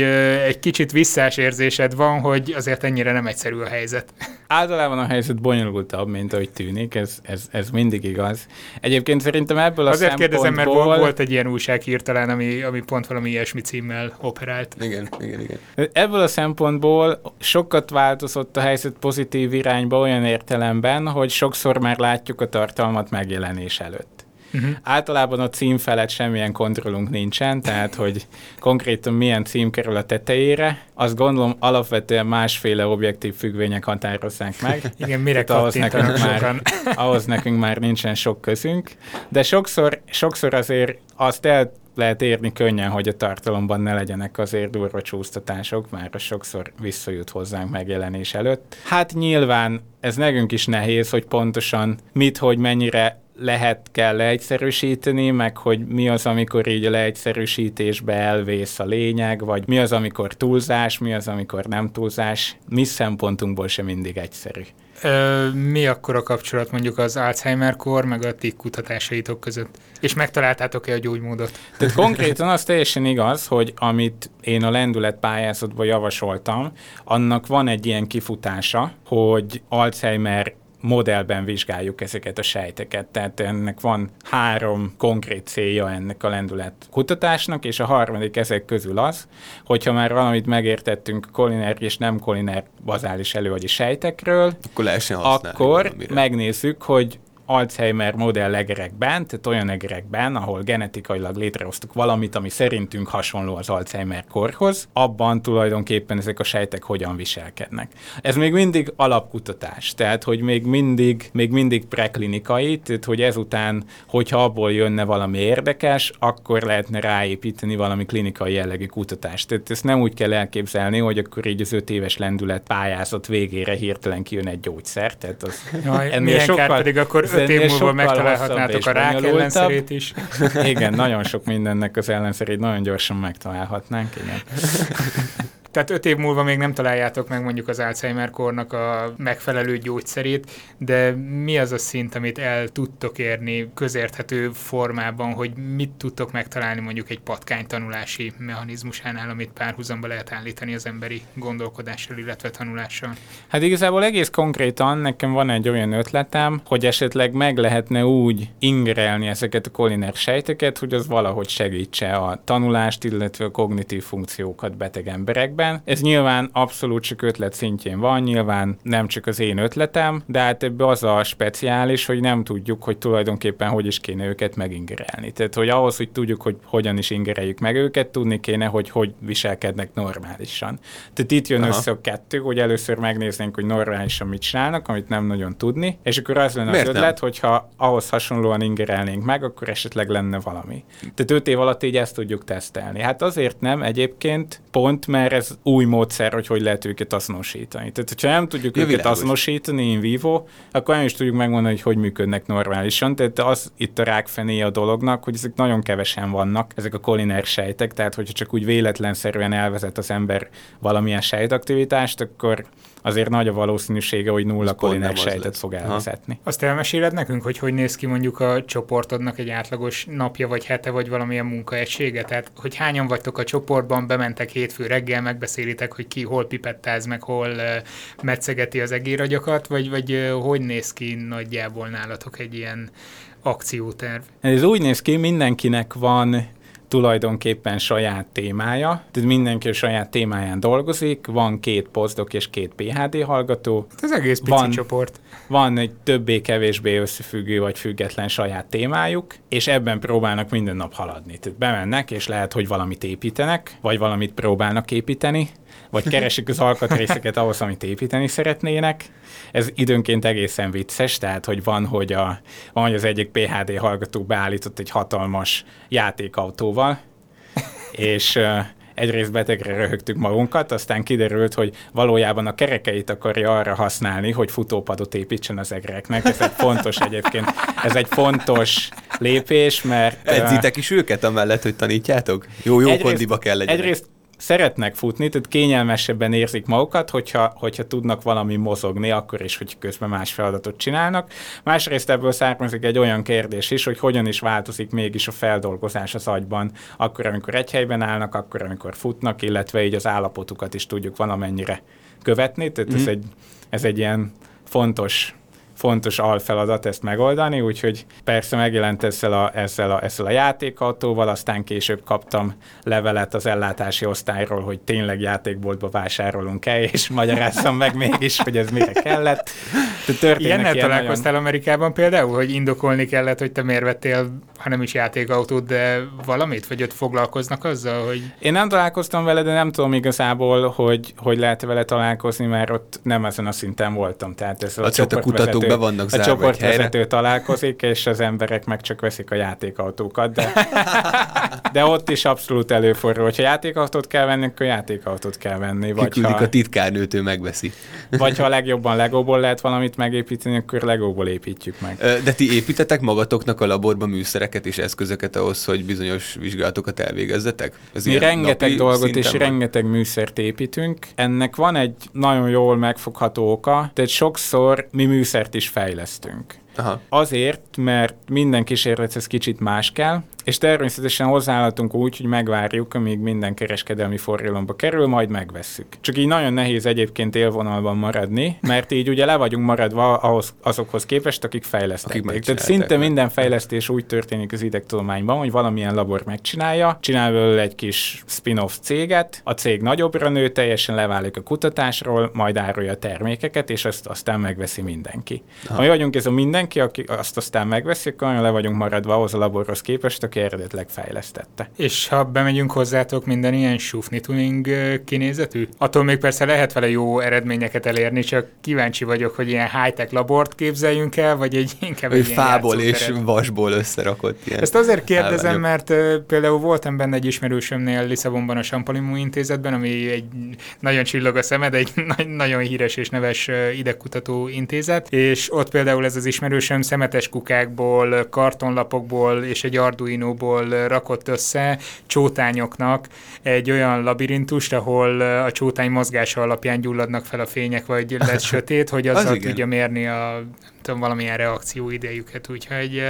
egy kicsit visszás érzésed van, hogy azért ennyire nem egyszerű a helyzet. *laughs* Általában a helyzet bonyolultabb, mint ahogy tűnik, ez, ez, ez mindig igaz. Egyébként szerintem ebből a Azért kérdezem, mert volt, volt egy ilyen újsághír talán, ami, ami pont valami ilyesmi címmel operált. Igen, igen, igen. Ebből a szempontból sokat változott a helyzet pozitív irányba olyan értelemben, hogy sokszor már látjuk a tartalmat megjelenés előtt. Uh-huh. Általában a cím felett semmilyen kontrollunk nincsen, tehát hogy konkrétan milyen cím kerül a tetejére, azt gondolom alapvetően másféle objektív függvények határozzák meg. *laughs* Igen, mire Tehát ahhoz nekünk, már, ahhoz nekünk már nincsen sok közünk, de sokszor, sokszor azért azt el lehet érni könnyen, hogy a tartalomban ne legyenek azért durva csúsztatások, már sokszor visszajut hozzánk megjelenés előtt. Hát nyilván ez nekünk is nehéz, hogy pontosan mit, hogy mennyire lehet, kell leegyszerűsíteni, meg hogy mi az, amikor így a leegyszerűsítésbe elvész a lényeg, vagy mi az, amikor túlzás, mi az, amikor nem túlzás. Mi szempontunkból sem mindig egyszerű. Mi akkor a kapcsolat mondjuk az Alzheimer-kor, meg a ti kutatásaitok között? És megtaláltátok-e a gyógymódot? Tehát konkrétan az teljesen igaz, hogy amit én a lendület pályázatban javasoltam, annak van egy ilyen kifutása, hogy Alzheimer modellben vizsgáljuk ezeket a sejteket. Tehát ennek van három konkrét célja ennek a lendület kutatásnak, és a harmadik ezek közül az, hogyha már valamit megértettünk koliner és nem koliner bazális előagyi sejtekről, akkor, akkor megnézzük, hogy Alzheimer modell egerekben, tehát olyan egerekben, ahol genetikailag létrehoztuk valamit, ami szerintünk hasonló az Alzheimer korhoz, abban tulajdonképpen ezek a sejtek hogyan viselkednek. Ez még mindig alapkutatás, tehát hogy még mindig, még mindig preklinikai, tehát hogy ezután, hogyha abból jönne valami érdekes, akkor lehetne ráépíteni valami klinikai jellegű kutatást. Tehát ezt nem úgy kell elképzelni, hogy akkor így az öt éves lendület pályázat végére hirtelen kijön egy gyógyszer. Tehát az Jaj, ennél sokkal, pedig akkor *laughs* öt év múlva megtalálhatnátok a rák ellenszerét is. igen, nagyon sok mindennek az ellenszerét nagyon gyorsan megtalálhatnánk, igen. *laughs* Tehát öt év múlva még nem találjátok meg mondjuk az Alzheimer-kornak a megfelelő gyógyszerét, de mi az a szint, amit el tudtok érni közérthető formában, hogy mit tudtok megtalálni mondjuk egy patkány tanulási mechanizmusánál, amit párhuzamba lehet állítani az emberi gondolkodással, illetve tanulással? Hát igazából egész konkrétan nekem van egy olyan ötletem, hogy esetleg meg lehetne úgy ingerelni ezeket a koliner sejteket, hogy az valahogy segítse a tanulást, illetve a kognitív funkciókat beteg emberekben években. Ez nyilván abszolút csak ötlet szintjén van, nyilván nem csak az én ötletem, de hát ebbe az a speciális, hogy nem tudjuk, hogy tulajdonképpen hogy is kéne őket megingerelni. Tehát, hogy ahhoz, hogy tudjuk, hogy hogyan is ingereljük meg őket, tudni kéne, hogy hogy viselkednek normálisan. Tehát itt jön Aha. össze a kettő, hogy először megnéznénk, hogy normálisan mit csinálnak, amit nem nagyon tudni, és akkor az lenne Miért az ötlet, nem? hogyha ahhoz hasonlóan ingerelnénk meg, akkor esetleg lenne valami. Tehát öt év alatt így ezt tudjuk tesztelni. Hát azért nem egyébként, pont mert ez új módszer, hogy hogy lehet őket azonosítani. Tehát, hogyha nem tudjuk Jö, őket világos. azonosítani in vivo, akkor nem is tudjuk megmondani, hogy hogy működnek normálisan. Tehát az itt a rákfené a dolognak, hogy ezek nagyon kevesen vannak, ezek a koliner sejtek, tehát hogyha csak úgy véletlenszerűen elvezet az ember valamilyen sejtaktivitást, akkor azért nagy a valószínűsége, hogy nulla koliner sejtet fog elvezetni. Azt elmeséled nekünk, hogy hogy néz ki mondjuk a csoportodnak egy átlagos napja, vagy hete, vagy valamilyen munkaegysége? Tehát, hogy hányan vagytok a csoportban, bementek hétfő reggel, megbeszélitek, hogy ki hol pipettáz, meg hol uh, metszegeti az egéragyakat, vagy, vagy uh, hogy néz ki nagyjából nálatok egy ilyen akcióterv? Ez úgy néz ki, mindenkinek van tulajdonképpen saját témája, tehát mindenki a saját témáján dolgozik, van két posztok és két PHD hallgató. Ez egész pici van, csoport. Van egy többé-kevésbé összefüggő vagy független saját témájuk, és ebben próbálnak minden nap haladni. Tehát bemennek, és lehet, hogy valamit építenek, vagy valamit próbálnak építeni, vagy keresik az alkatrészeket ahhoz, amit építeni szeretnének. Ez időnként egészen vicces, tehát hogy van, hogy, a, van, hogy az egyik PHD hallgató beállított egy hatalmas játékautóval, és egyrészt betegre röhögtük magunkat, aztán kiderült, hogy valójában a kerekeit akarja arra használni, hogy futópadot építsen az egreknek. Ez egy fontos egyébként, ez egy fontos lépés, mert... Edzitek is őket amellett, hogy tanítjátok? Jó, jó egyrészt, kondiba kell legyenek. Egyrészt szeretnek futni, tehát kényelmesebben érzik magukat, hogyha, hogyha tudnak valami mozogni, akkor is, hogy közben más feladatot csinálnak. Másrészt ebből származik egy olyan kérdés is, hogy hogyan is változik mégis a feldolgozás az agyban, akkor, amikor egy helyben állnak, akkor, amikor futnak, illetve így az állapotukat is tudjuk valamennyire követni, tehát mm. ez, mhm. egy, ez egy ilyen fontos fontos alfeladat ezt megoldani, úgyhogy persze megjelent ezzel a, ezzel a, ezzel a játékautóval, aztán később kaptam levelet az ellátási osztályról, hogy tényleg játékboltba vásárolunk-e, *laughs* és magyarázzam meg mégis, hogy ez mire kellett. Ilyennel ilyen találkoztál nagyon... Amerikában például, hogy indokolni kellett, hogy te miért vettél, ha nem is játékautót, de valamit, vagy ott foglalkoznak azzal, hogy... Én nem találkoztam vele, de nem tudom igazából, hogy, hogy lehet vele találkozni, mert ott nem ezen a szinten voltam. Tehát ez a, a kutatók be vannak zárva A csoportvezető találkozik, és az emberek meg csak veszik a játékautókat, de, *laughs* de ott is abszolút előfordul, hogyha játékautót kell venni, akkor játékautót kell venni. Vagy ha, a titkárnőt, ő megveszi. Vagy ha a legjobban legóból lehet valamit megépíteni, akkor legóból építjük meg. De ti építetek magatoknak a laborban műszereket és eszközöket ahhoz, hogy bizonyos vizsgálatokat elvégezzetek? Ez Mi rengeteg dolgot és van? rengeteg műszert építünk. Ennek van egy nagyon jól megfogható oka, tehát sokszor mi műszert is fejlesztünk. Aha. Azért, mert minden kísérlethez kicsit más kell, és természetesen hozzáállhatunk úgy, hogy megvárjuk, amíg minden kereskedelmi forgalomba kerül, majd megvesszük. Csak így nagyon nehéz egyébként élvonalban maradni, mert így ugye le vagyunk maradva ahhoz, azokhoz képest, akik fejlesztették. Akik Tehát szinte meg. minden fejlesztés úgy történik az idegtudományban, hogy valamilyen labor megcsinálja, csinál belőle egy kis spin-off céget, a cég nagyobbra nő, teljesen leválik a kutatásról, majd árulja a termékeket, és azt aztán megveszi mindenki. Ha mi vagyunk ez a mindenki, aki azt aztán megveszi, akkor le vagyunk maradva ahhoz a laborhoz képest, aki eredetileg fejlesztette. És ha bemegyünk hozzátok minden ilyen sufni tuning kinézetű? Attól még persze lehet vele jó eredményeket elérni, csak kíváncsi vagyok, hogy ilyen high-tech labort képzeljünk el, vagy egy *laughs* inkább egy fából és vasból összerakott ilyen. Ezt azért kérdezem, mert uh, például voltam benne egy ismerősömnél Lisszabonban a Champalimu intézetben, ami egy nagyon csillog a szemed, egy *laughs* nagyon híres és neves idegkutató intézet, és ott például ez az ismerősöm szemetes kukákból, kartonlapokból és egy Arduino-ból rakott össze csótányoknak egy olyan labirintust, ahol a csótány mozgása alapján gyulladnak fel a fények, vagy lesz *laughs* sötét, hogy azzal az tudja mérni a tudom, valamilyen reakció idejüket, úgyhogy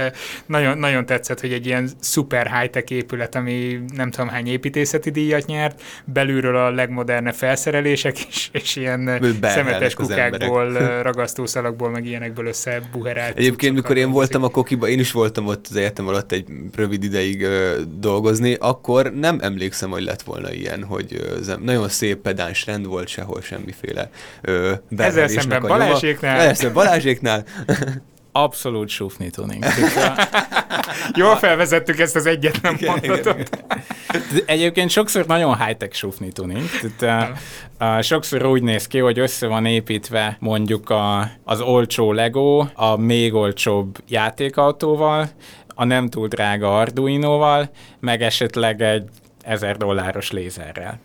nagyon, nagyon tetszett, hogy egy ilyen szuper high-tech épület, ami nem tudom hány építészeti díjat nyert, belülről a legmodernebb felszerelések, és, és ilyen szemetes kukákból, ragasztószalakból, meg ilyenekből összebuherált. Egyébként, mikor én voltam a kokiba, én is voltam ott az egyetem alatt egy rövid ideig ö, dolgozni, akkor nem emlékszem, hogy lett volna ilyen, hogy ö, nagyon szép pedáns rend volt, sehol semmiféle ö, Ezzel szemben Balázséknál. Ezzel szemben Balázséknál Abszolút sufni tuning. *laughs* Jól felvezettük ezt az egyet nem mondatot. Egyébként sokszor nagyon high-tech sufni tuning. Tehát, uh, uh, sokszor úgy néz ki, hogy össze van építve mondjuk a, az olcsó Lego a még olcsóbb játékautóval, a nem túl drága Arduino-val, meg esetleg egy ezer dolláros lézerrel.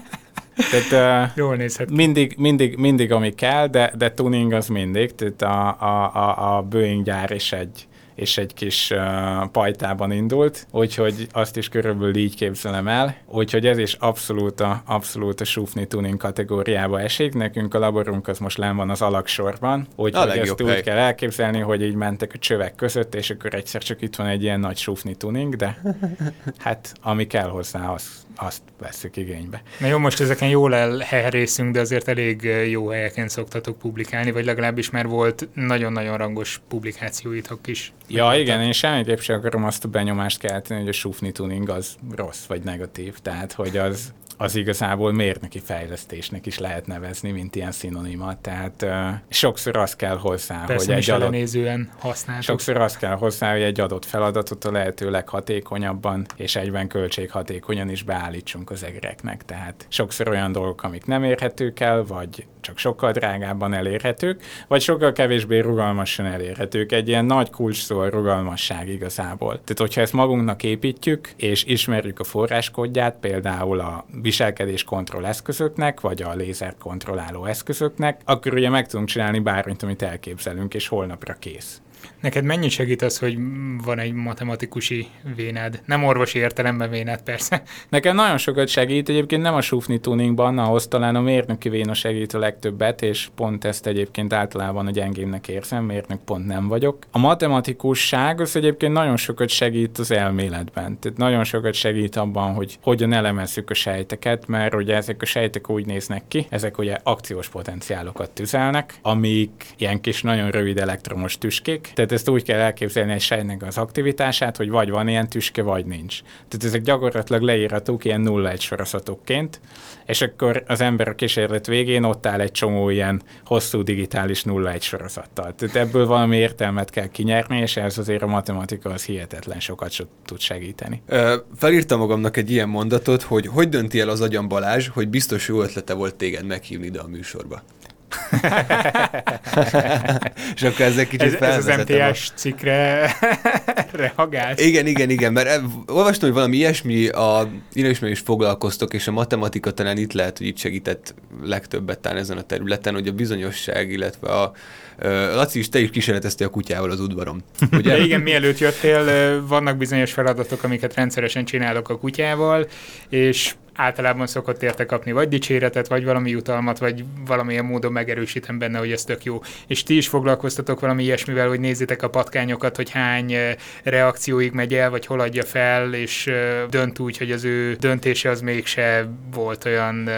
*laughs* Tehát, uh, Jól nézhet. Mindig, mindig, mindig, ami kell, de, de tuning az mindig. Tehát a, a, a, a Boeing gyár is egy, és egy kis uh, pajtában indult, úgyhogy azt is körülbelül így képzelem el, úgyhogy ez is abszolút a, abszolút a sufni tuning kategóriába esik. Nekünk a laborunk az most len van az alaksorban, úgyhogy ezt úgy kell elképzelni, hogy így mentek a csövek között, és akkor egyszer csak itt van egy ilyen nagy sufni tuning, de hát ami kell hozzá, az azt veszük igénybe. Na jó, most ezeken jól elherészünk, de azért elég jó helyeken szoktatok publikálni, vagy legalábbis már volt nagyon-nagyon rangos publikációitok is. Ja, igen, én semmiképp sem akarom azt a benyomást kelteni, hogy a sufni tuning az rossz vagy negatív, tehát hogy az, az igazából mérnöki fejlesztésnek is lehet nevezni, mint ilyen szinonimat. Tehát uh, sokszor az kell hozzá, Persze, hogy egy adott, használtok. Sokszor az kell hozzá, hogy egy adott feladatot a lehető leghatékonyabban és egyben költséghatékonyan is beállítsunk az egereknek. Tehát sokszor olyan dolgok, amik nem érhetők el, vagy csak sokkal drágábban elérhetők, vagy sokkal kevésbé rugalmasan elérhetők. Egy ilyen nagy kulcs szó a rugalmasság igazából. Tehát, hogyha ezt magunknak építjük, és ismerjük a forráskodját, például a viselkedés kontroll eszközöknek, vagy a lézer kontrolláló eszközöknek, akkor ugye meg tudunk csinálni bármit, amit elképzelünk, és holnapra kész. Neked mennyit segít az, hogy van egy matematikusi vénád? Nem orvosi értelemben vénád, persze. Nekem nagyon sokat segít, egyébként nem a sufni tuningban, ahhoz talán a mérnöki véna segít a legtöbbet, és pont ezt egyébként általában a gyengémnek érzem, mérnök pont nem vagyok. A matematikusság az egyébként nagyon sokat segít az elméletben, tehát nagyon sokat segít abban, hogy hogyan elemezzük a sejteket, mert ugye ezek a sejtek úgy néznek ki, ezek ugye akciós potenciálokat tüzelnek, amik ilyen kis nagyon rövid elektromos tüskék, tehát ezt úgy kell elképzelni egy sejtnek az aktivitását, hogy vagy van ilyen tüske, vagy nincs. Tehát ezek gyakorlatilag leírhatók ilyen nulla egy sorozatokként, és akkor az ember a kísérlet végén ott áll egy csomó ilyen hosszú digitális nulla egy sorozattal. Tehát ebből valami értelmet kell kinyerni, és ez azért a matematika az hihetetlen sokat tud segíteni. Ö, felírtam magamnak egy ilyen mondatot, hogy hogy dönti el az agyam Balázs, hogy biztos jó ötlete volt téged meghívni ide a műsorba. És akkor ezzel kicsit ez, ez az MTS cikkre *laughs* reagálsz? Igen, igen, igen, mert olvastam, hogy valami ilyesmi, a, én is foglalkoztok, és a matematika talán itt lehet, hogy itt segített legtöbbet talán ezen a területen, hogy a bizonyosság, illetve a Laci is, te is kísérleteztél a kutyával az udvaron. Ugye? De igen, mielőtt jöttél, vannak bizonyos feladatok, amiket rendszeresen csinálok a kutyával, és általában szokott érte kapni vagy dicséretet, vagy valami jutalmat, vagy valamilyen módon megerősítem benne, hogy ez tök jó. És ti is foglalkoztatok valami ilyesmivel, hogy nézzétek a patkányokat, hogy hány reakcióig megy el, vagy hol adja fel, és dönt úgy, hogy az ő döntése az mégse volt olyan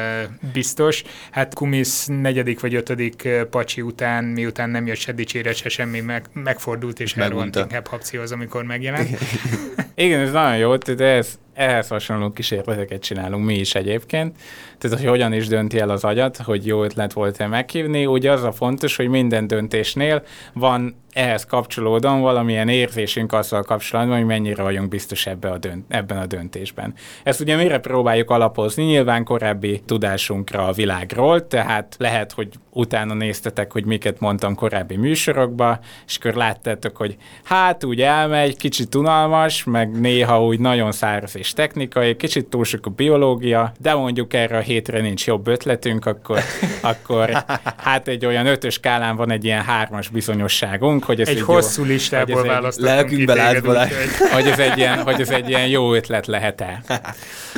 biztos. Hát Kumis negyedik vagy ötödik pacsi után, miután nem jött se dicséret, se semmi, meg, megfordult és elrohant inkább az, amikor megjelent. *laughs* Igen, ez nagyon jó, de ez ehhez hasonló kísérleteket csinálunk mi is egyébként. Tehát, hogy hogyan is dönti el az agyat, hogy jó ötlet volt-e meghívni. Ugye az a fontos, hogy minden döntésnél van ehhez kapcsolódóan valamilyen érzésünk azzal kapcsolatban, hogy mennyire vagyunk biztos ebbe a dönt, ebben a döntésben. Ezt ugye mire próbáljuk alapozni? Nyilván korábbi tudásunkra a világról, tehát lehet, hogy utána néztetek, hogy miket mondtam korábbi műsorokba, és akkor láttátok, hogy hát úgy elmegy, kicsit unalmas, meg néha úgy nagyon száraz és technikai, kicsit túl sok a biológia, de mondjuk erre a hétre nincs jobb ötletünk, akkor, akkor hát egy olyan ötös skálán van egy ilyen hármas bizonyosságunk, hogy ez egy, egy hosszú jó, listából választottunk hogy, ez egy ilyen, hogy ez egy ilyen jó ötlet lehet-e. *laughs*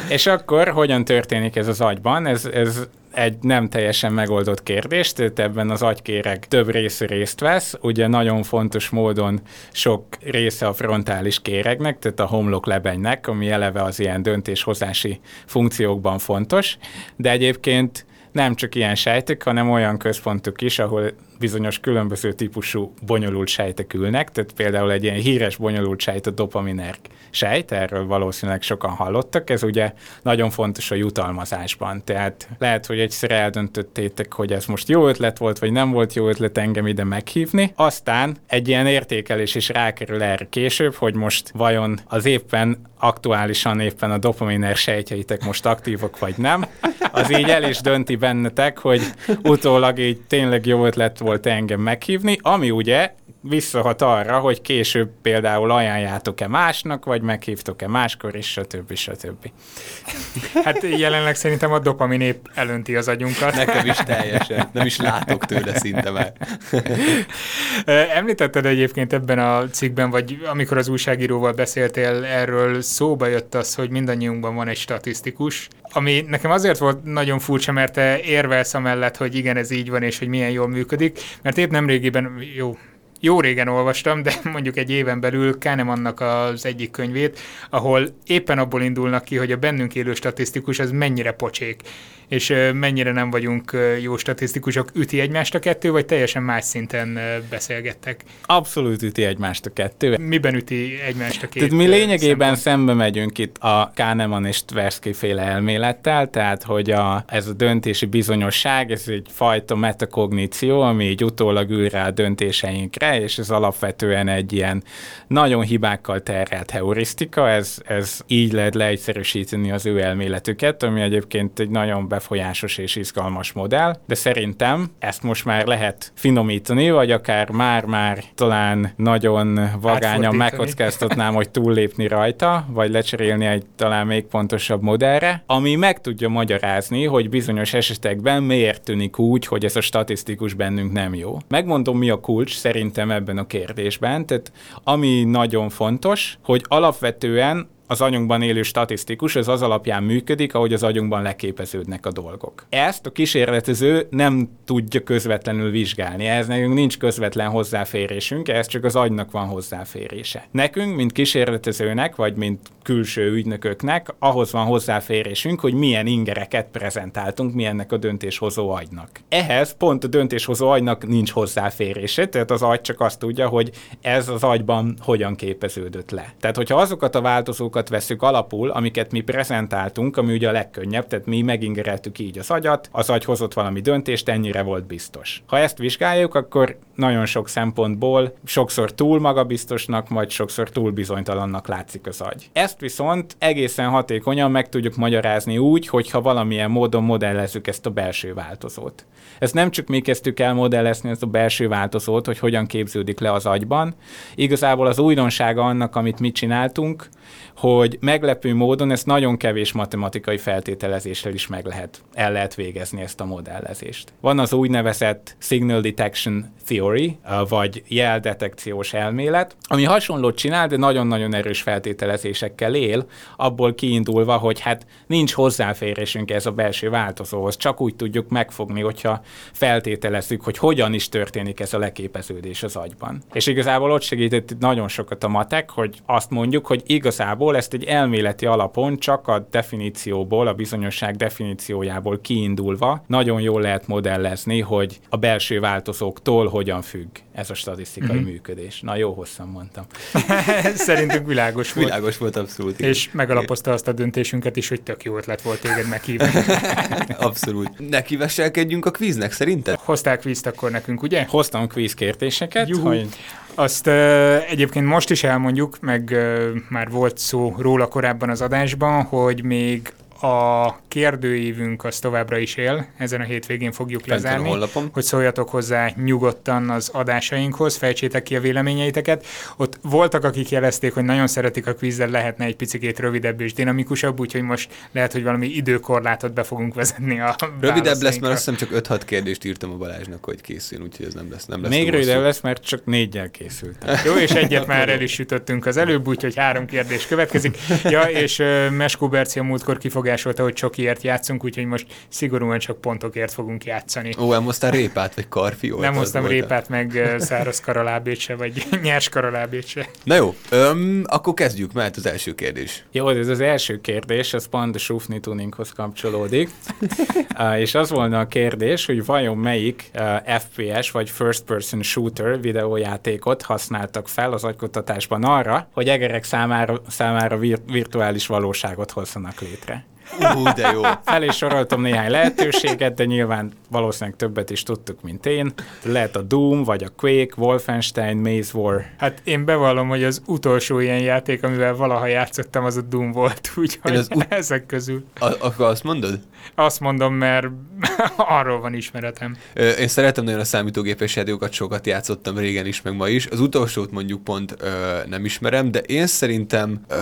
És akkor hogyan történik ez az agyban? Ez, ez egy nem teljesen megoldott kérdés, tehát ebben az agykéreg több része részt vesz, ugye nagyon fontos módon sok része a frontális kéregnek, tehát a homlok lebenynek, ami eleve az ilyen döntéshozási funkciókban fontos, de egyébként nem csak ilyen sejtek, hanem olyan központok is, ahol bizonyos különböző típusú bonyolult sejtek ülnek, tehát például egy ilyen híres bonyolult sejt a dopaminerk sejt, erről valószínűleg sokan hallottak, ez ugye nagyon fontos a jutalmazásban, tehát lehet, hogy egyszer eldöntöttétek, hogy ez most jó ötlet volt, vagy nem volt jó ötlet engem ide meghívni, aztán egy ilyen értékelés is rákerül erre később, hogy most vajon az éppen aktuálisan éppen a dopaminer sejtjeitek most aktívok vagy nem, az így el is dönti bennetek, hogy utólag így tényleg jó ötlet volt engem meghívni, ami ugye visszahat arra, hogy később például ajánljátok-e másnak, vagy meghívtok-e máskor, és stb. stb. *laughs* Hát jelenleg szerintem a dopamin épp elönti az agyunkat. Nekem is teljesen. *laughs* Nem is látok tőle szinte már. Említetted egyébként ebben a cikkben, vagy amikor az újságíróval beszéltél erről, szóba jött az, hogy mindannyiunkban van egy statisztikus, ami nekem azért volt nagyon furcsa, mert te érvelsz amellett, hogy igen, ez így van, és hogy milyen jól működik, mert épp nem régiben, jó, jó régen olvastam, de *laughs* mondjuk egy éven belül Kahnemannak az egyik könyvét, ahol éppen abból indulnak ki, hogy a bennünk élő statisztikus az mennyire pocsék és mennyire nem vagyunk jó statisztikusok, üti egymást a kettő, vagy teljesen más szinten beszélgettek? Abszolút üti egymást a kettő. Miben üti egymást a két Tehát mi lényegében szempont? szembe megyünk itt a Kahneman és Tversky féle elmélettel, tehát hogy a, ez a döntési bizonyosság, ez egy fajta metakogníció, ami így utólag ül rá a döntéseinkre, és ez alapvetően egy ilyen nagyon hibákkal terhelt heurisztika, ez, ez így lehet leegyszerűsíteni az ő elméletüket, ami egyébként egy nagyon befolyásos és izgalmas modell, de szerintem ezt most már lehet finomítani, vagy akár már-már talán nagyon vagányan megkockáztatnám, hogy túllépni rajta, vagy lecserélni egy talán még pontosabb modellre, ami meg tudja magyarázni, hogy bizonyos esetekben miért tűnik úgy, hogy ez a statisztikus bennünk nem jó. Megmondom, mi a kulcs szerintem ebben a kérdésben, tehát ami nagyon fontos, hogy alapvetően az agyunkban élő statisztikus, ez az alapján működik, ahogy az agyunkban leképeződnek a dolgok. Ezt a kísérletező nem tudja közvetlenül vizsgálni, ehhez nekünk nincs közvetlen hozzáférésünk, ez csak az agynak van hozzáférése. Nekünk, mint kísérletezőnek, vagy mint külső ügynököknek, ahhoz van hozzáférésünk, hogy milyen ingereket prezentáltunk mi ennek a döntéshozó agynak. Ehhez pont a döntéshozó agynak nincs hozzáférése, tehát az agy csak azt tudja, hogy ez az agyban hogyan képeződött le. Tehát, hogyha azokat a változókat adatokat veszük alapul, amiket mi prezentáltunk, ami ugye a legkönnyebb, tehát mi megingereltük így az agyat, az agy hozott valami döntést, ennyire volt biztos. Ha ezt vizsgáljuk, akkor nagyon sok szempontból sokszor túl magabiztosnak, vagy sokszor túl bizonytalannak látszik az agy. Ezt viszont egészen hatékonyan meg tudjuk magyarázni úgy, hogyha valamilyen módon modellezzük ezt a belső változót. Ezt nem csak mi kezdtük el modellezni ezt a belső változót, hogy hogyan képződik le az agyban. Igazából az újdonsága annak, amit mi csináltunk, hogy meglepő módon ezt nagyon kevés matematikai feltételezéssel is meg lehet, el lehet végezni ezt a modellezést. Van az úgynevezett Signal Detection Theory, vagy jeldetekciós elmélet, ami hasonlót csinál, de nagyon-nagyon erős feltételezésekkel él, abból kiindulva, hogy hát nincs hozzáférésünk ez a belső változóhoz, csak úgy tudjuk megfogni, hogyha feltételezzük, hogy hogyan is történik ez a leképeződés az agyban. És igazából ott segített nagyon sokat a matek, hogy azt mondjuk, hogy igazából ezt egy elméleti alapon csak a definícióból, a bizonyosság definíciójából kiindulva nagyon jól lehet modellezni, hogy a belső változóktól hogyan függ ez a statisztikai mm-hmm. működés. Na, jó hosszan mondtam. *laughs* Szerintünk világos volt. Világos volt, abszolút. És megalapozta azt a döntésünket is, hogy tök jó ötlet volt téged meghívni. *laughs* abszolút. Neki veselkedjünk a kvíznek, szerinted? Hozták kvízt akkor nekünk, ugye? Hoztam kvíz kérdéseket. Hogy... Azt uh, egyébként most is elmondjuk, meg uh, már volt szó róla korábban az adásban, hogy még a kérdőívünk az továbbra is él, ezen a hétvégén fogjuk Fent lezárni, hogy szóljatok hozzá nyugodtan az adásainkhoz, fejtsétek ki a véleményeiteket. Ott voltak, akik jelezték, hogy nagyon szeretik a kvízzel, lehetne egy picit rövidebb és dinamikusabb, úgyhogy most lehet, hogy valami időkorlátot be fogunk vezetni a Rövidebb lesz, mert azt hiszem csak 5-6 kérdést írtam a Balázsnak, hogy készül, úgyhogy ez nem lesz. Nem lesz Még rövidebb lesz, mert csak négyel készültem. Jó, és egyet *laughs* már el is sütöttünk az előbb, úgyhogy három kérdés következik. Ja, és Meskó Berci a múltkor kifog befogásolta, hogy csokiért játszunk, úgyhogy most szigorúan csak pontokért fogunk játszani. Ó, nem hoztál répát, vagy karfiót? Nem hoztam répát, meg száraz karalábét se, vagy *laughs* nyers karalábét se. Na jó, öm, akkor kezdjük, mert az első kérdés. Jó, ez az első kérdés, az pont a Sufni tuninghoz kapcsolódik. *laughs* és az volna a kérdés, hogy vajon melyik FPS vagy first person shooter videójátékot használtak fel az agykutatásban arra, hogy egerek számára, számára vir- virtuális valóságot hozzanak létre. Uh, de jó. Fel is soroltam néhány lehetőséget, de nyilván valószínűleg többet is tudtuk, mint én. Lehet a Doom, vagy a Quake, Wolfenstein, Maze War. Hát én bevallom, hogy az utolsó ilyen játék, amivel valaha játszottam, az a Doom volt, *laughs* úgyhogy az ut- ezek közül. A- akkor azt mondod? Azt mondom, mert *laughs* arról van ismeretem. Ö, én szeretem nagyon a számítógépes játékokat, sokat játszottam régen is, meg ma is. Az utolsót mondjuk pont ö, nem ismerem, de én szerintem ö,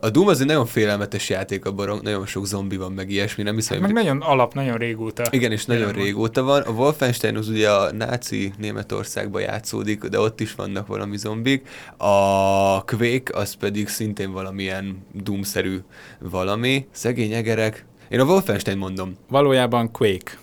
a Doom az egy nagyon félelmetes játék, abban nagyon sok zombi van, meg ilyesmi, nem hiszem. Meg nagyon alap, nagyon régóta. Igen, és nagyon régóta van. A Wolfenstein az ugye a náci Németországban játszódik, de ott is vannak valami zombik. A Quake az pedig szintén valamilyen Doom-szerű valami. Szegény egerek. Én a Wolfenstein mondom. Valójában Quake.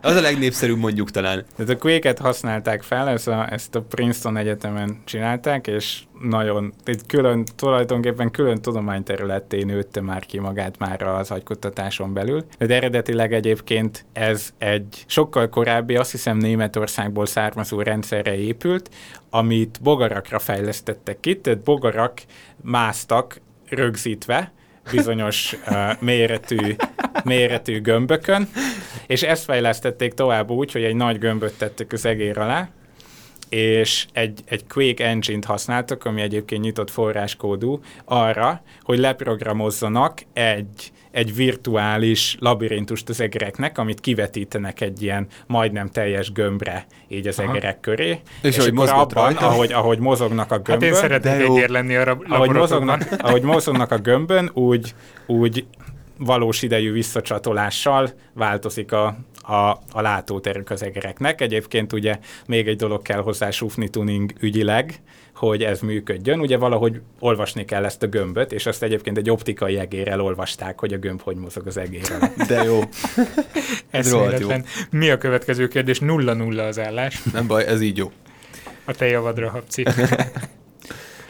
Az a legnépszerűbb mondjuk talán. Tehát a Quake-et használták fel, ezt a, ezt a Princeton Egyetemen csinálták, és nagyon, egy külön, tulajdonképpen külön tudományterületté nőtte már ki magát már az agykutatáson belül. De eredetileg egyébként ez egy sokkal korábbi, azt hiszem Németországból származó rendszerre épült, amit bogarakra fejlesztettek ki, tehát bogarak másztak rögzítve, bizonyos uh, méretű, méretű gömbökön, és ezt fejlesztették tovább úgy, hogy egy nagy gömböt tettek az egér alá, és egy, egy Quake engine-t használtak, ami egyébként nyitott forráskódú, arra, hogy leprogramozzanak egy, egy virtuális labirintust az egereknek, amit kivetítenek egy ilyen majdnem teljes gömbre, így az Aha. egerek köré. És, és ahogy abban, rajta? Ahogy, ahogy mozognak a gömbön... Hát én szeretnék egér lenni a ahogy mozognak, ahogy mozognak a gömbön, úgy, úgy valós idejű visszacsatolással változik a, a, a látóterük az egereknek. Egyébként ugye még egy dolog kell hozzá sufni tuning ügyileg, hogy ez működjön. Ugye valahogy olvasni kell ezt a gömböt, és azt egyébként egy optikai egérrel olvasták, hogy a gömb hogy mozog az egérrel. *laughs* De jó. *laughs* ez jó. Mi a következő kérdés? Nulla-nulla az állás. Nem baj, ez így jó. A te javadra, Habci. *laughs*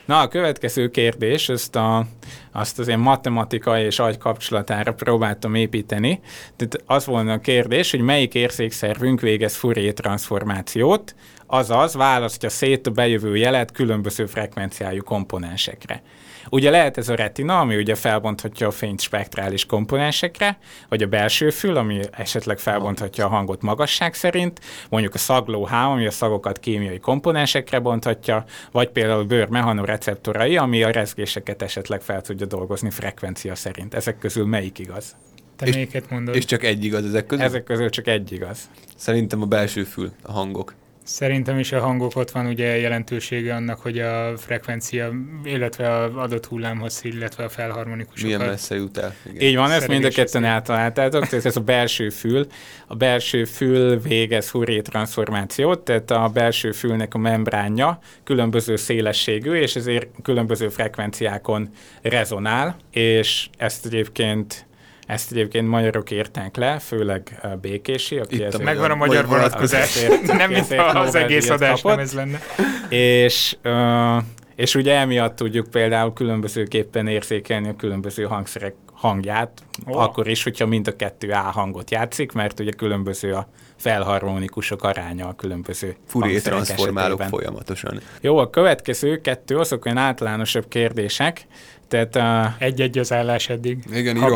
Na, a következő kérdés, ezt a, azt az én matematikai és agy kapcsolatára próbáltam építeni. Tehát az volna a kérdés, hogy melyik érzékszervünk végez Fourier transformációt, azaz választja szét a bejövő jelet különböző frekvenciájú komponensekre. Ugye lehet ez a retina, ami ugye felbonthatja a fényt spektrális komponensekre, vagy a belső fül, ami esetleg felbonthatja a hangot magasság szerint, mondjuk a szaglóhám, ami a szagokat kémiai komponensekre bonthatja, vagy például a bőr mechanoreceptorai, ami a rezgéseket esetleg fel tudja dolgozni frekvencia szerint. Ezek közül melyik igaz? Te és, melyiket mondod? És csak egy igaz ezek közül? Ezek közül csak egy igaz. Szerintem a belső fül, a hangok. Szerintem is a hangok ott van ugye jelentősége annak, hogy a frekvencia, illetve az adott hullámhoz, illetve a felharmonikusokat. Milyen messze jut el. Igen. Így van, ezt mind a ketten eltaláltátok, tehát ez a belső fül. A belső fül végez Fourier transformációt, tehát a belső fülnek a membránja különböző szélességű, és ezért különböző frekvenciákon rezonál, és ezt egyébként ezt egyébként magyarok írták le, főleg Békési, aki Itt a ezért- Megvan a magyar vonatkozás. *laughs* Nem, mint Ezért az egész adás nem ez lenne. és, uh, és ugye emiatt tudjuk például különbözőképpen érzékelni a különböző hangszerek hangját, oh. akkor is, hogyha mind a kettő A hangot játszik, mert ugye különböző a felharmonikusok aránya a különböző hangszerek transformálok esetében. folyamatosan. Jó, a következő kettő azok olyan általánosabb kérdések, tehát uh, Egy-egy az állás eddig. Igen, írom.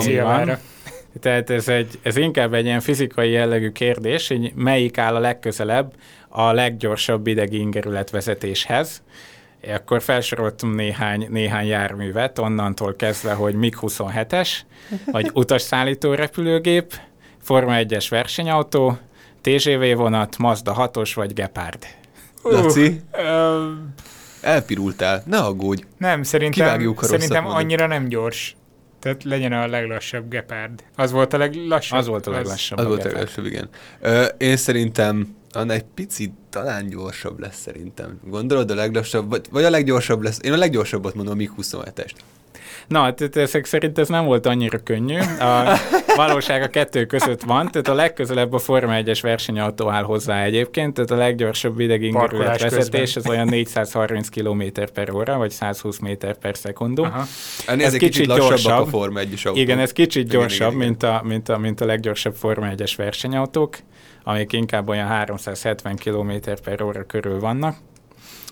Tehát ez, egy, ez inkább egy ilyen fizikai jellegű kérdés, hogy melyik áll a legközelebb a leggyorsabb idegi ingerület vezetéshez. Akkor felsoroltam néhány, néhány járművet, onnantól kezdve, hogy MiG-27-es, vagy utasszállító repülőgép, Forma 1-es versenyautó, TGV vonat, Mazda 6-os vagy Gepard. Laci, Ö, elpirultál, ne aggódj. nem, szerintem, Kivágjuk, rosszat szerintem annyira nem gyors. Tehát legyen a leglassabb gepárd. Az volt a leglassabb? Az volt a leglassabb. Az a volt a legelsőbb, igen. Ö, én szerintem annál egy picit talán gyorsabb lesz szerintem. Gondolod a leglassabb, vagy, vagy a leggyorsabb lesz? Én a leggyorsabbat mondom, a MiG-27-est. Na, tehát ezek szerint ez nem volt annyira könnyű. A valóság a kettő között van, tehát a legközelebb a Forma 1-es versenyautó áll hozzá egyébként, tehát a leggyorsabb idegi Parkolás ingerület vezetés az olyan 430 km per óra, vagy 100 méter per szekundum. Aha. Ennél Ez ez egy kicsit, kicsit gyorsabb. a Forma 1-es autó. Igen, ez kicsit Igen, gyorsabb, igen, igen. Mint, a, mint, a, mint a leggyorsabb Forma 1-es versenyautók, amik inkább olyan 370 km per óra körül vannak.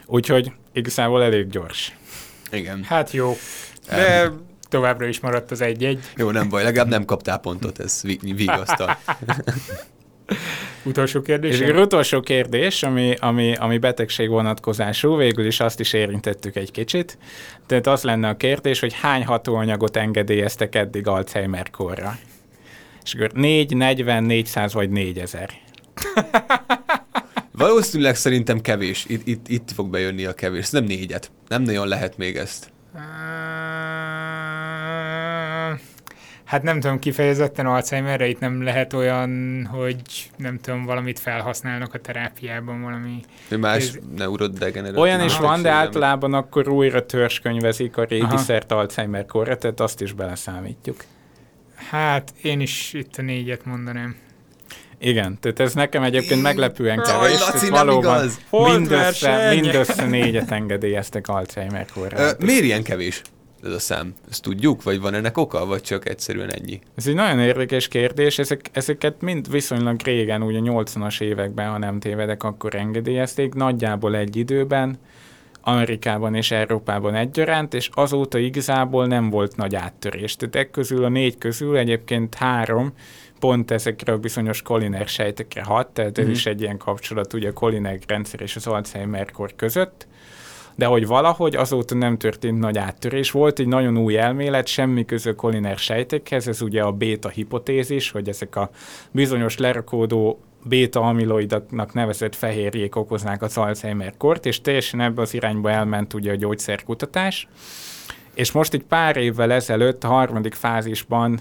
Úgyhogy igazából elég gyors. Igen. Hát jó. De továbbra is maradt az egy-egy. Jó, nem baj, legalább nem kaptál pontot, ez vi- vigasztal. Utolsó kérdés. És utolsó kérdés, ami, ami, ami betegség vonatkozású, végül is azt is érintettük egy kicsit. Tehát az lenne a kérdés, hogy hány hatóanyagot engedélyeztek eddig Alzheimer-korra? És akkor 4, 40, 400 vagy 4000. *laughs* Valószínűleg szerintem kevés. Itt, itt, itt fog bejönni a kevés. Nem négyet. Nem nagyon lehet még ezt. Hát nem tudom, kifejezetten Alzheimerre itt nem lehet olyan, hogy nem tudom, valamit felhasználnak a terápiában, valami... Más Ez- neurodegeneratív Olyan is van, de általában akkor újra törzskönyvezik a régi Aha. szert Alzheimer-korra, tehát azt is beleszámítjuk. Hát én is itt a négyet mondanám. Igen, tehát ez nekem egyébként meglepően kevés. Laci, nem igaz. mindössze, mindössze *laughs* négyet engedélyeztek Alzheimer-korra. Ö, miért ilyen kevés ez a szám? Ezt tudjuk? Vagy van ennek oka? Vagy csak egyszerűen ennyi? Ez egy nagyon érdekes kérdés, Ezek, ezeket mind viszonylag régen, ugye 80-as években, ha nem tévedek, akkor engedélyezték, nagyjából egy időben, Amerikában és Európában egyaránt, és azóta igazából nem volt nagy áttörés. Tehát e közül a négy közül egyébként három pont ezekre a bizonyos Colliner sejtekre hat, tehát ez Mhm. is egy ilyen kapcsolat ugye a Colliner rendszer és az Alzheimer-kor között de hogy valahogy azóta nem történt nagy áttörés. Volt egy nagyon új elmélet, semmi köze Colliner sejtekhez, ez ugye a béta hipotézis, hogy ezek a bizonyos lerakódó béta-amiloidnak nevezett fehérjék okoznák az Alzheimer-kort, és teljesen ebbe az irányba elment ugye a gyógyszerkutatás. És most egy pár évvel ezelőtt a harmadik fázisban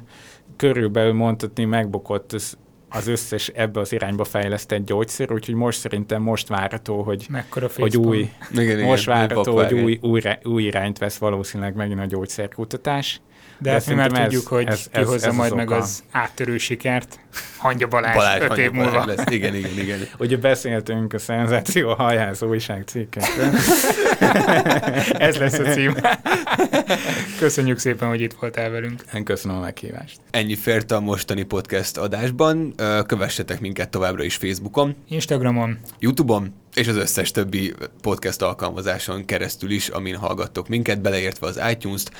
körülbelül mondhatni megbukott az, az összes ebbe az irányba fejlesztett gyógyszer, úgyhogy most szerintem most várható, hogy Mekkora hogy új, Igen, igen, most várható, hogy új, új, új irányt vesz valószínűleg megint a gyógyszerkutatás. De hát mi már szerintem ez- tudjuk, hogy ez- ki hozza ez majd az meg oka. az áttörő sikert. Hangya Balázs, Balázs, öt Hangya év múlva. Balázs lesz. Igen, igen, igen. *laughs* Ugye beszéltünk a szenzáció hajház újságcikkekről. *laughs* Ez lesz a cím. Köszönjük szépen, hogy itt voltál velünk. Én köszönöm a meghívást. Ennyi fért a mostani podcast adásban. Kövessetek minket továbbra is Facebookon, Instagramon Youtube-on, és az összes többi podcast alkalmazáson keresztül is, amin hallgattok minket, beleértve az iTunes-t,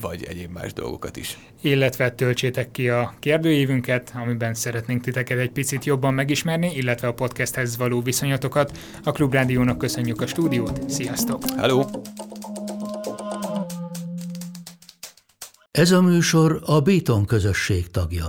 vagy egyéb más dolgokat is. illetve töltsétek ki a kérdőívünket, amiben szeretnénk titeket egy picit jobban megismerni, illetve a podcasthez való viszonyatokat. A Klubrádiónak köszönjük a stúdiót, sziasztok! Hello! Ez a műsor a Béton közösség tagja.